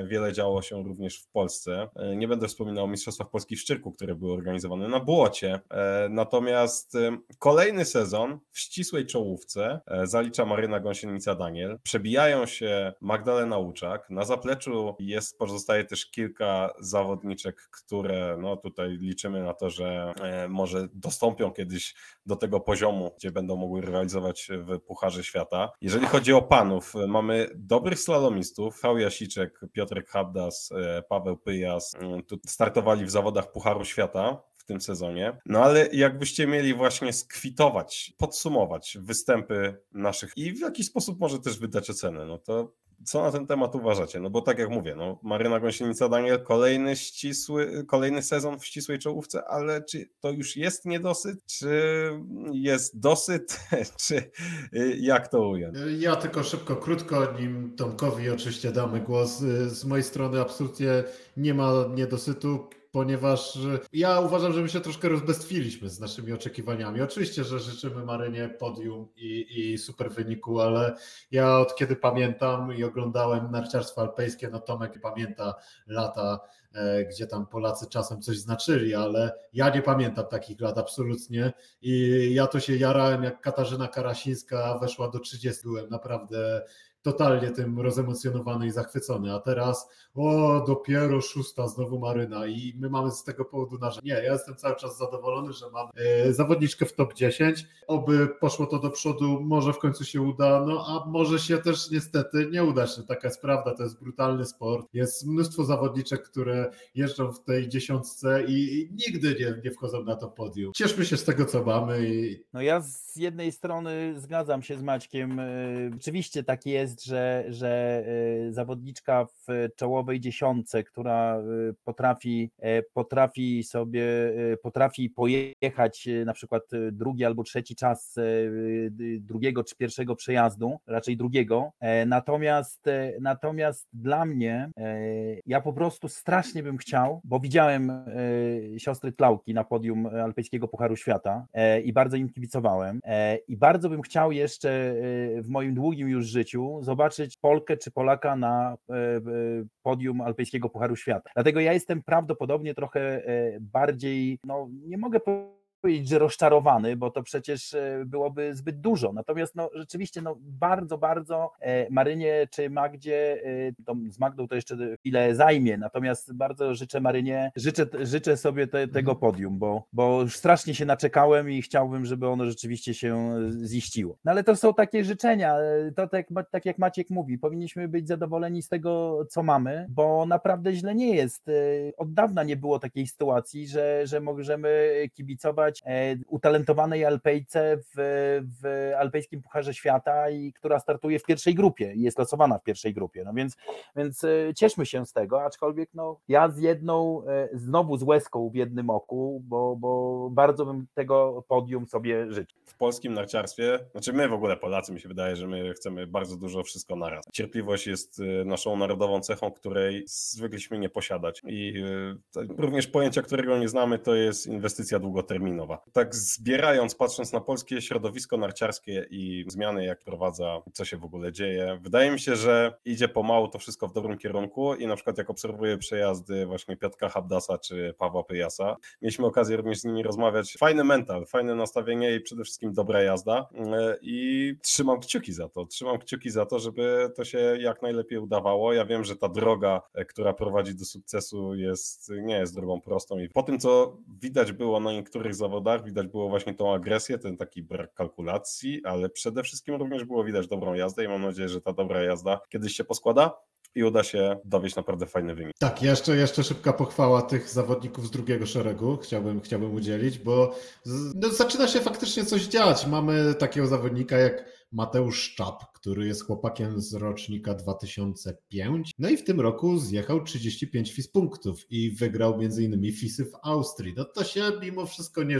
wiele działo się również w Polsce. E, Nie będę wspominał o Mistrzostwach Polski w Szczyrku, które były organizowane na błocie. E, Natomiast e, kolejny sezon w ścisłej czołówce e, zalicza Maryna Gąsienica-Daniel. Przebijają się Magdalena Łuczak. Na zapleczu jest, pozostaje też kilka zawodniczek, które no tutaj liczymy na to, że e, może dostąpią kiedyś do tego poziomu, gdzie będą mogły rywalizować w Pucharze Świata. Jeżeli chodzi o panów, e, mamy dobrych slalomistów, Frau Jasiczek, Piotrek Habdas, e, Paweł Pyjas, mm, tu startowali w zawodach Pucharu Świata w tym sezonie. No ale jakbyście mieli właśnie skwitować, podsumować występy naszych i w jakiś sposób może też wydać ocenę, no to co na ten temat uważacie? No bo tak jak mówię, no Maryna Gąsienica Daniel, kolejny ścisły, kolejny sezon w ścisłej czołówce, ale czy to już jest niedosyt, czy jest dosyt, <laughs> czy y, jak to ująć? Ja tylko szybko, krótko, nim Tomkowi oczywiście damy głos. Z mojej strony absolutnie nie ma niedosytu ponieważ ja uważam, że my się troszkę rozbestwiliśmy z naszymi oczekiwaniami. Oczywiście, że życzymy Marynie podium i, i super wyniku, ale ja od kiedy pamiętam i oglądałem narciarstwo alpejskie, no Tomek pamięta lata, e, gdzie tam Polacy czasem coś znaczyli, ale ja nie pamiętam takich lat absolutnie i ja to się jarałem, jak Katarzyna Karasińska weszła do 30, byłem naprawdę totalnie tym rozemocjonowany i zachwycony, a teraz o, dopiero szósta znowu Maryna i my mamy z tego powodu narzędzie. Nie, ja jestem cały czas zadowolony, że mam e, zawodniczkę w top 10, oby poszło to do przodu, może w końcu się uda, no a może się też niestety nie uda się, taka jest prawda, to jest brutalny sport, jest mnóstwo zawodniczek, które jeżdżą w tej dziesiątce i, i nigdy nie, nie wchodzą na to podium. Cieszmy się z tego, co mamy i No ja z jednej strony zgadzam się z Maćkiem. y, Rzeczywiście tak jest, że, że y, zawodniczka w czołowej dziesiątce, która y, potrafi, e, potrafi sobie, y, potrafi pojechać na przykład drugi albo trzeci czas e, drugiego czy pierwszego przejazdu, raczej drugiego. E, Natomiast, natomiast dla mnie ja po prostu strasznie bym chciał, bo widziałem siostry Tlauki na podium Alpejskiego Pucharu Świata i bardzo im kibicowałem. I bardzo bym chciał jeszcze w moim długim już życiu zobaczyć Polkę czy Polaka na e, podium Alpejskiego Pucharu Świata. Dlatego ja jestem prawdopodobnie trochę e, bardziej, no nie mogę powiedzieć, że rozczarowany, bo to przecież byłoby zbyt dużo. Natomiast no, rzeczywiście no, bardzo, bardzo Marynie czy Magdzie, to z Magdą to jeszcze chwilę zajmie, natomiast bardzo życzę Marynie, życzę, życzę sobie te, tego mhm. podium, bo, bo już strasznie się naczekałem i chciałbym, żeby ono rzeczywiście się ziściło. No ale to są takie życzenia, to tak, tak jak Maciek mówi, powinniśmy być zadowoleni z tego, co mamy, bo naprawdę źle nie jest. Od dawna nie było takiej sytuacji, że, że możemy kibicować e, utalentowanej Alpejce w, w Alpejskim Pucharze Świata i która startuje w pierwszej grupie i jest losowana w pierwszej grupie. No więc, więc e, cieszmy się z tego, aczkolwiek no, ja z jedną, e, znowu z łezką w jednym oku, bo, bo bardzo bym tego podium sobie życzył. W polskim narciarstwie, znaczy my w ogóle Polacy, mi się wydaje, że my chcemy bardzo dużo wszystko naraz. Cierpliwość jest naszą narodową cechą, której zwykliśmy nie posiadać i również pojęcia, którego nie znamy, to jest inwestycja długoterminowa. Tak zbierając, patrząc na polskie środowisko narciarskie i zmiany, jak prowadza, co się w ogóle dzieje, wydaje mi się, że idzie pomału to wszystko w dobrym kierunku i na przykład jak obserwuję przejazdy właśnie Piotka Habdasa czy Pawła Pyjasa, mieliśmy okazję również z nimi rozmawiać. Fajny mental, fajne nastawienie i przede wszystkim dobra jazda i trzymam kciuki za to. Trzymam kciuki za to, żeby to się jak najlepiej udawało. Ja wiem, że ta droga, która prowadzi do sukcesu jest, nie jest drogą prostą i po tym, co widać było na niektórych zawodach, widać było właśnie tą agresję, ten taki brak kalkulacji, ale przede wszystkim również było widać dobrą jazdę i mam nadzieję, że ta dobra jazda kiedyś się poskłada i uda się dowieść naprawdę fajny wynik. Tak, jeszcze, jeszcze szybka pochwała tych zawodników z drugiego szeregu chciałbym, chciałbym udzielić, bo no, zaczyna się faktycznie coś dziać. Mamy takiego zawodnika jak Mateusz Szczap, który jest chłopakiem z rocznika 2005. No i w tym roku zjechał 35 FIS punktów i wygrał innymi FISy w Austrii. No to się mimo wszystko nie,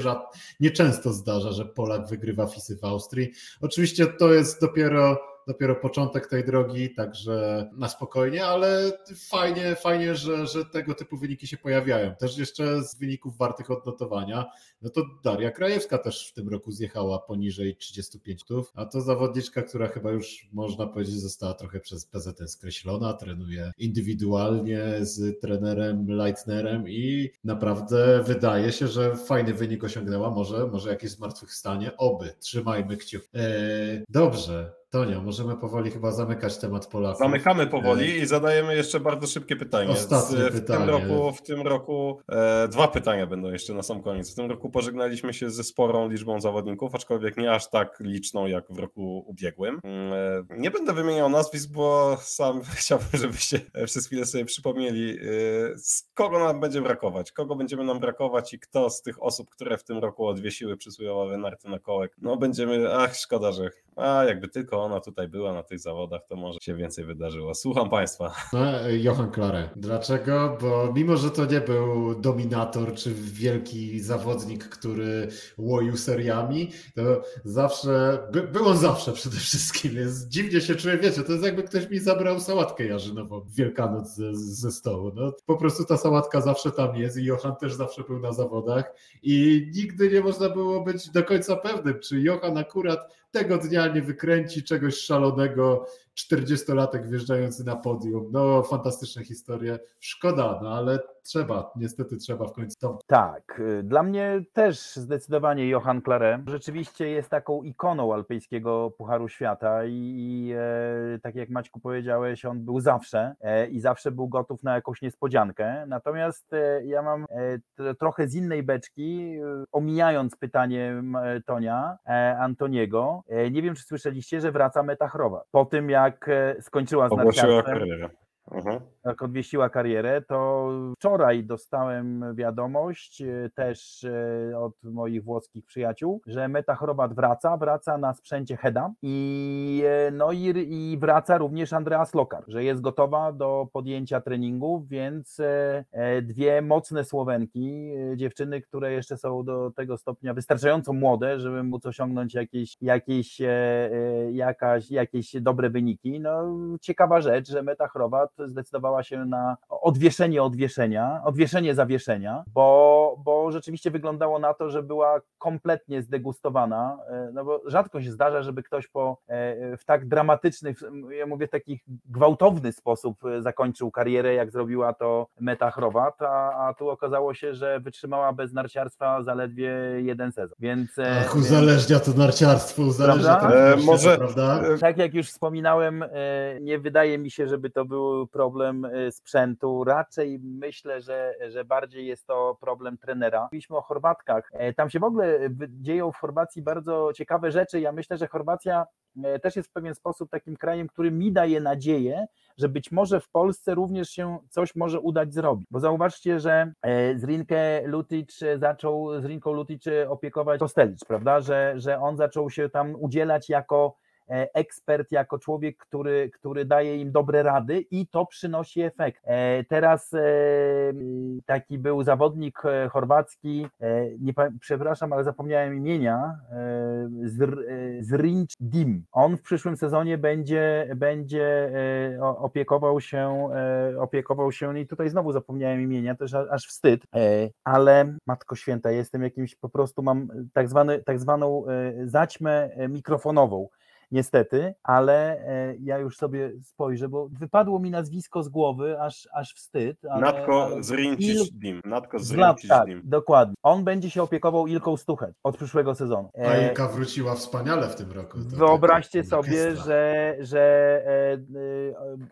nieczęsto zdarza, że Polak wygrywa FISy w Austrii. Oczywiście to jest dopiero dopiero początek tej drogi, także na spokojnie, ale fajnie, fajnie, że, że tego typu wyniki się pojawiają. Też jeszcze z wyników wartych odnotowania, no to Daria Krajewska też w tym roku zjechała poniżej 35 tów, a to zawodniczka, która chyba już można powiedzieć została trochę przez PZT skreślona, trenuje indywidualnie z trenerem Leitnerem i naprawdę wydaje się, że fajny wynik osiągnęła, może, może jakieś zmartwychwstanie, oby, trzymajmy kciuki. Eee, dobrze, Tonio, możemy powoli chyba zamykać temat Polaków. Zamykamy powoli e, i zadajemy jeszcze bardzo szybkie pytanie. Ostatnie w pytanie. Tym roku, w tym roku e, dwa pytania będą jeszcze na sam koniec. W tym roku pożegnaliśmy się ze sporą liczbą zawodników, aczkolwiek nie aż tak liczną jak w roku ubiegłym. Mm, e, nie będę wymieniał nazwisk, bo sam <laughs> chciałbym, żebyście przez chwilę sobie przypomnieli, e, kogo nam będzie brakować, kogo będziemy nam brakować i kto z tych osób, które w tym roku odwiesiły przysłowiowe narty na kołek. No będziemy, ach szkoda, że a jakby tylko ona tutaj była na tych zawodach, to może się więcej wydarzyło. Słucham Państwa. No, Johan Klare. Dlaczego? Bo mimo, że to nie był dominator czy wielki zawodnik, który łoił seriami, to zawsze, by, był on zawsze przede wszystkim. Jest, dziwnie się czuję, wiecie, to jest jakby ktoś mi zabrał sałatkę jarzynową w Wielkanoc ze, ze stołu. No, po prostu ta sałatka zawsze tam jest i Johan też zawsze był na zawodach i nigdy nie można było być do końca pewnym, czy Johan akurat tego dnia nie wykręci czegoś szalonego, 40-latek wjeżdżający na podium. No, fantastyczne historie. Szkoda, no ale trzeba, niestety trzeba w końcu to. Tak, dla mnie też zdecydowanie Johan Clare rzeczywiście jest taką ikoną alpejskiego Pucharu Świata i, i e, tak jak Maćku powiedziałeś, on był zawsze e, i zawsze był gotów na jakąś niespodziankę. Natomiast e, ja mam e, trochę z innej beczki, y, omijając pytanie Tonia, e, Antoniego. E, nie wiem, czy słyszeliście, że wraca Metachrowa. Po tym jak skończyła z narciarstwem jak odwieściła karierę, to wczoraj dostałem wiadomość e, też e, od moich włoskich przyjaciół, że Metachrobat wraca, wraca na sprzęcie Heda i, e, no i, i wraca również Andreas Lokar, że jest gotowa do podjęcia treningów, więc dwie mocne Słowenki, dziewczyny, które jeszcze są do tego stopnia wystarczająco młode, żeby móc osiągnąć jakieś, jakieś, jakaś, jakieś dobre wyniki. No ciekawa rzecz, że Metachrobat zdecydowała się na odwieszenie odwieszenia, odwieszenie zawieszenia, bo, bo rzeczywiście wyglądało na to, że była kompletnie zdegustowana, e, no bo rzadko się zdarza, żeby ktoś po, e, w tak dramatyczny, ja mówię takich gwałtowny sposób zakończył karierę, jak zrobiła to Meta Chrowat, a, a tu okazało się, że wytrzymała bez narciarstwa zaledwie jeden sezon, więc... Ach, uzależnia to narciarstwo, uzależnia to e, może, prawda? Tak jak już wspominałem, nie wydaje mi się, żeby to był problem sprzętu, raczej myślę, że, że bardziej jest to problem trenera. Mówiliśmy o Chorwatkach, tam się w ogóle dzieją w Chorwacji bardzo ciekawe rzeczy, ja myślę, że Chorwacja też jest w pewien sposób takim krajem, który mi daje nadzieję, że być może w Polsce również się coś może udać zrobić. Bo zauważcie, że Zrinkę Lutic zaczął, z Rinką Lutic opiekować Kostelic, prawda, że, że on zaczął się tam udzielać jako ekspert, jako człowiek, który, który daje im dobre rady i to przynosi efekt. Teraz taki był zawodnik chorwacki, nie, przepraszam, ale zapomniałem imienia, Zrinch Dim. On w przyszłym sezonie będzie, będzie opiekował się, opiekował się i tutaj znowu zapomniałem imienia, też aż wstyd, ale Matko Święta, jestem jakimś, po prostu mam tak, zwany, tak zwaną zaćmę mikrofonową niestety, ale e, ja już sobie spojrzę, bo wypadło mi nazwisko z głowy, aż, aż wstyd. Ale, Natko ale Zrincic Dim. Natko Zrincic tak, Dim. dokładnie. On będzie się opiekował Ilką Stucheć od przyszłego sezonu. A E, Ilka wróciła wspaniale w tym roku. To Wyobraźcie taka sobie, że, że e,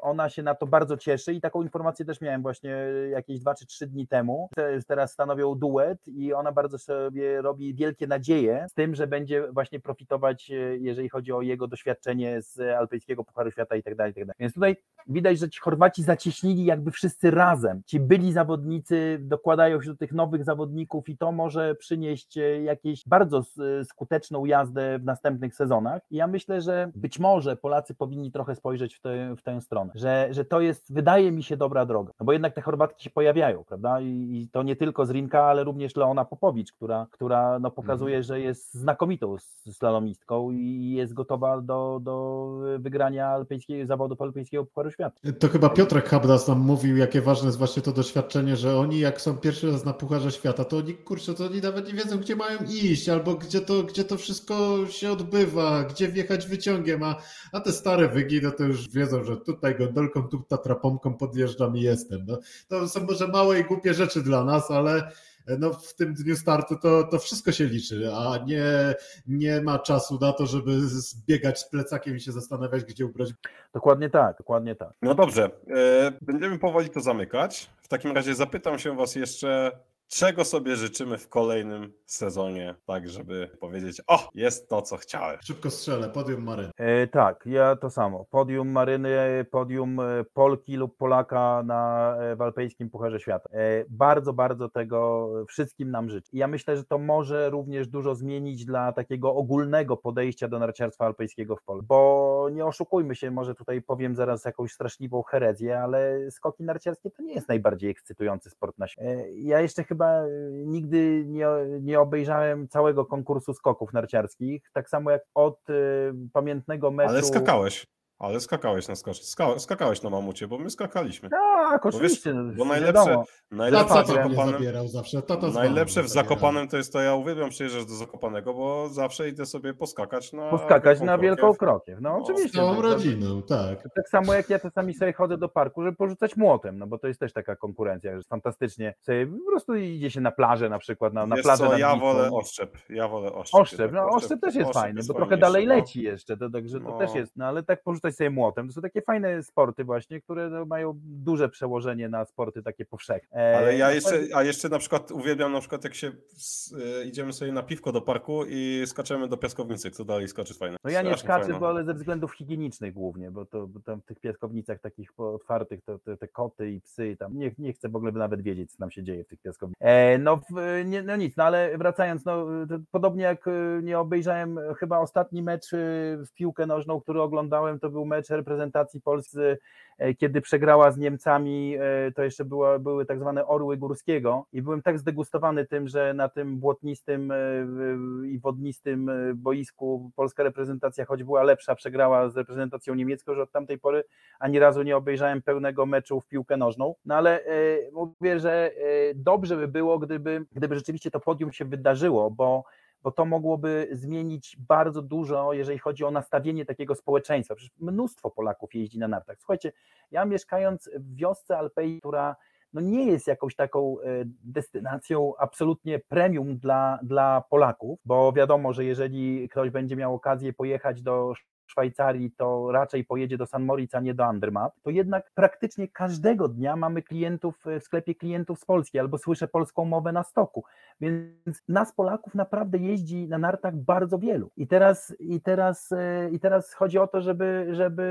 ona się na to bardzo cieszy i taką informację też miałem właśnie jakieś dwa czy trzy dni temu. Te- Teraz stanowią duet i ona bardzo sobie robi wielkie nadzieje z tym, że będzie właśnie profitować, jeżeli chodzi o jego doświadczenie z Alpejskiego Pucharu Świata i tak dalej, tak dalej. Więc tutaj widać, że ci Chorwaci zacieśnili jakby wszyscy razem. Ci byli zawodnicy dokładają się do tych nowych zawodników i to może przynieść e, jakieś bardzo s- skuteczną jazdę w następnych sezonach. I ja myślę, że być może Polacy powinni trochę spojrzeć w tę, w tę stronę, że, że to jest, wydaje mi się, dobra droga. No bo jednak te Chorwatki się pojawiają, prawda? I, i to nie tylko z Rinka, ale również Leona Popowicz, która, która no, pokazuje, że jest znakomitą slalomistką i jest gotowa do, do wygrania alpejskiego, zawodów alpejskiego Pucharu Świata. To chyba Piotrek Habdas nam mówił, jakie ważne jest właśnie to doświadczenie, że oni jak są pierwszy raz na Pucharze Świata, to oni, kurczę, to oni nawet nie wiedzą, gdzie mają iść, albo gdzie to, gdzie to wszystko się odbywa, gdzie wjechać wyciągiem, a, a te stare wygi, no to już wiedzą, że tutaj gondolką, tu tatrapomką podjeżdżam i jestem. No, to są może małe i głupie rzeczy dla nas, ale no w tym dniu startu to, to wszystko się liczy, a nie, nie ma czasu na to, żeby zbiegać z plecakiem i się zastanawiać, gdzie ubrać Dokładnie tak, dokładnie tak. No dobrze, e, będziemy powoli to zamykać. W takim razie zapytam się Was jeszcze, czego sobie życzymy w kolejnym sezonie, tak żeby powiedzieć, o, jest to, co chciałem. Szybko strzelę, podium Maryn. E, tak, ja to samo. Podium Maryny, podium e, Polki lub Polaka na e, w Alpejskim Pucharze Świata. E, bardzo, bardzo tego wszystkim nam życzę. I ja myślę, że to może również dużo zmienić dla takiego ogólnego podejścia do narciarstwa alpejskiego w Polsce. Bo nie oszukujmy się, może tutaj powiem zaraz jakąś straszliwą herezję, ale skoki narciarskie to nie jest najbardziej ekscytujący sport na świecie. E, Ja jeszcze chyba e, nigdy nie, nie obejrzałem całego konkursu skoków narciarskich, tak samo jak od e, pamiętnego meczu. Ale skakałeś, ale skakałeś na skocz, ska, skakałeś na mamucie, bo my skakaliśmy. Tak, wiesz, oczywiście. Bo wiadomo. najlepsze, najlepsze w Tata Zakopanem, zawsze. Tata najlepsze w. Zakopanem to jest to, ja uwielbiam przyjeżdżać do Zakopanego, bo zawsze idę sobie poskakać na Poskakać na Wielką Krokiew. Krokiew. No, No, Z oczywiście. całą to- rodziną, tak. Tak samo jak ja czasami sobie chodzę do parku, żeby porzucać młotem, no bo to jest też taka konkurencja, że jest fantastycznie. Sobie po prostu idzie się na plażę na przykład, na, na Wiesz plażę co, ja wolę oszczep, ja wolę oszczep. Oszczep, jednak. no oszczep też jest oszczep fajny, jest bo trochę dalej no. leci jeszcze, to, także to No. też jest, no ale tak porzucać sobie młotem, to są takie fajne sporty właśnie, które no, mają duże przełożenie na sporty takie powszechne. E, Ale ja no, jeszcze, powiem- a jeszcze na przykład uwielbiam na przykład jak się y, idziemy sobie na piwko do parku i skaczemy do piaskownicy, kto dalej skacze fajne. No ja nie skaczę, bo ale ze względów higienicznych głównie, bo to bo tam w tych piaskownicach takich otwartych, to, te, te koty i psy, tam nie, nie chcę w ogóle nawet wiedzieć, co tam się dzieje w tych piaskownicach. E, no, w, nie, no nic, no ale wracając, no to podobnie jak e, nie obejrzałem e, chyba ostatni mecz e, w piłkę nożną, który oglądałem, to był był mecz reprezentacji Polski, e, kiedy przegrała z Niemcami, e, to jeszcze były tak zwane orły górskiego i byłem tak zdegustowany tym, że na tym błotnistym e, i wodnistym boisku polska reprezentacja, choć była lepsza, przegrała z reprezentacją niemiecką, że od tamtej pory ani razu nie obejrzałem pełnego meczu w piłkę nożną. No ale mówię, że dobrze by było, gdyby, gdyby rzeczywiście to podium się wydarzyło, bo bo to mogłoby zmienić bardzo dużo, jeżeli chodzi o nastawienie takiego społeczeństwa. Przecież mnóstwo Polaków jeździ na nartach. Słuchajcie, ja mieszkając w wiosce Alpei, która no nie jest jakąś taką e, destynacją absolutnie premium dla, dla Polaków, bo wiadomo, że jeżeli ktoś będzie miał okazję pojechać do Szwajcarii, to raczej pojedzie do San Moritz, a nie do Andermatt, to jednak praktycznie każdego dnia mamy klientów e, w sklepie klientów z Polski, albo słyszę polską mowę na stoku. Więc nas Polaków naprawdę jeździ na nartach bardzo wielu. I teraz, i teraz, e, i teraz chodzi o to, żeby, żeby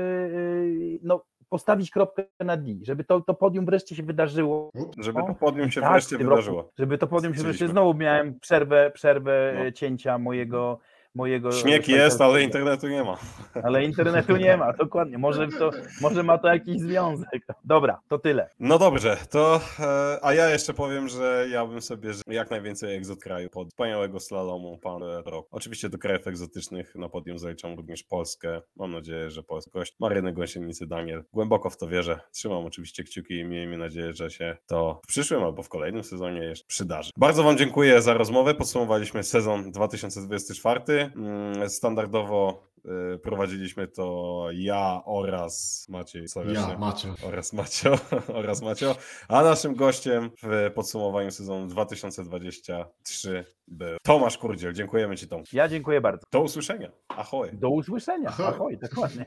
e, no, postawić kropkę na D, żeby to, to podium wreszcie się wydarzyło. Żeby to podium się tak, wreszcie w tym roku. wydarzyło. Żeby to podium się wreszcie znowu miałem przerwę, przerwę No. cięcia mojego. Mojego Śnieg jest, ale internetu nie ma. <laughs> Ale internetu nie ma, dokładnie. Może, to, może ma to jakiś związek. Dobra, to tyle. No dobrze, to e, a ja jeszcze powiem, że ja bym sobie jak najwięcej egzot kraju pod wspaniałego slalomu pan rok. Oczywiście do krajów egzotycznych na podium zaliczam również Polskę. Mam nadzieję, że Polska gość Maryny Gąsienicy Daniel. Głęboko w to wierzę. Trzymam oczywiście kciuki i miejmy nadzieję, że się to w przyszłym albo w kolejnym sezonie jeszcze przydarzy. Bardzo wam dziękuję za rozmowę. Podsumowaliśmy sezon 2024. Mm, Standardowo e, prowadziliśmy to ja oraz Maciej. Co Ja? Macio. oraz Macio, <laughs> oraz Macio. A naszym gościem w podsumowaniu sezonu 2023 był Tomasz Kurdziel. Dziękujemy Ci, Tom. Ja dziękuję bardzo. Do usłyszenia. Ahoj. Do usłyszenia. Ahoj. Ahoj, dokładnie.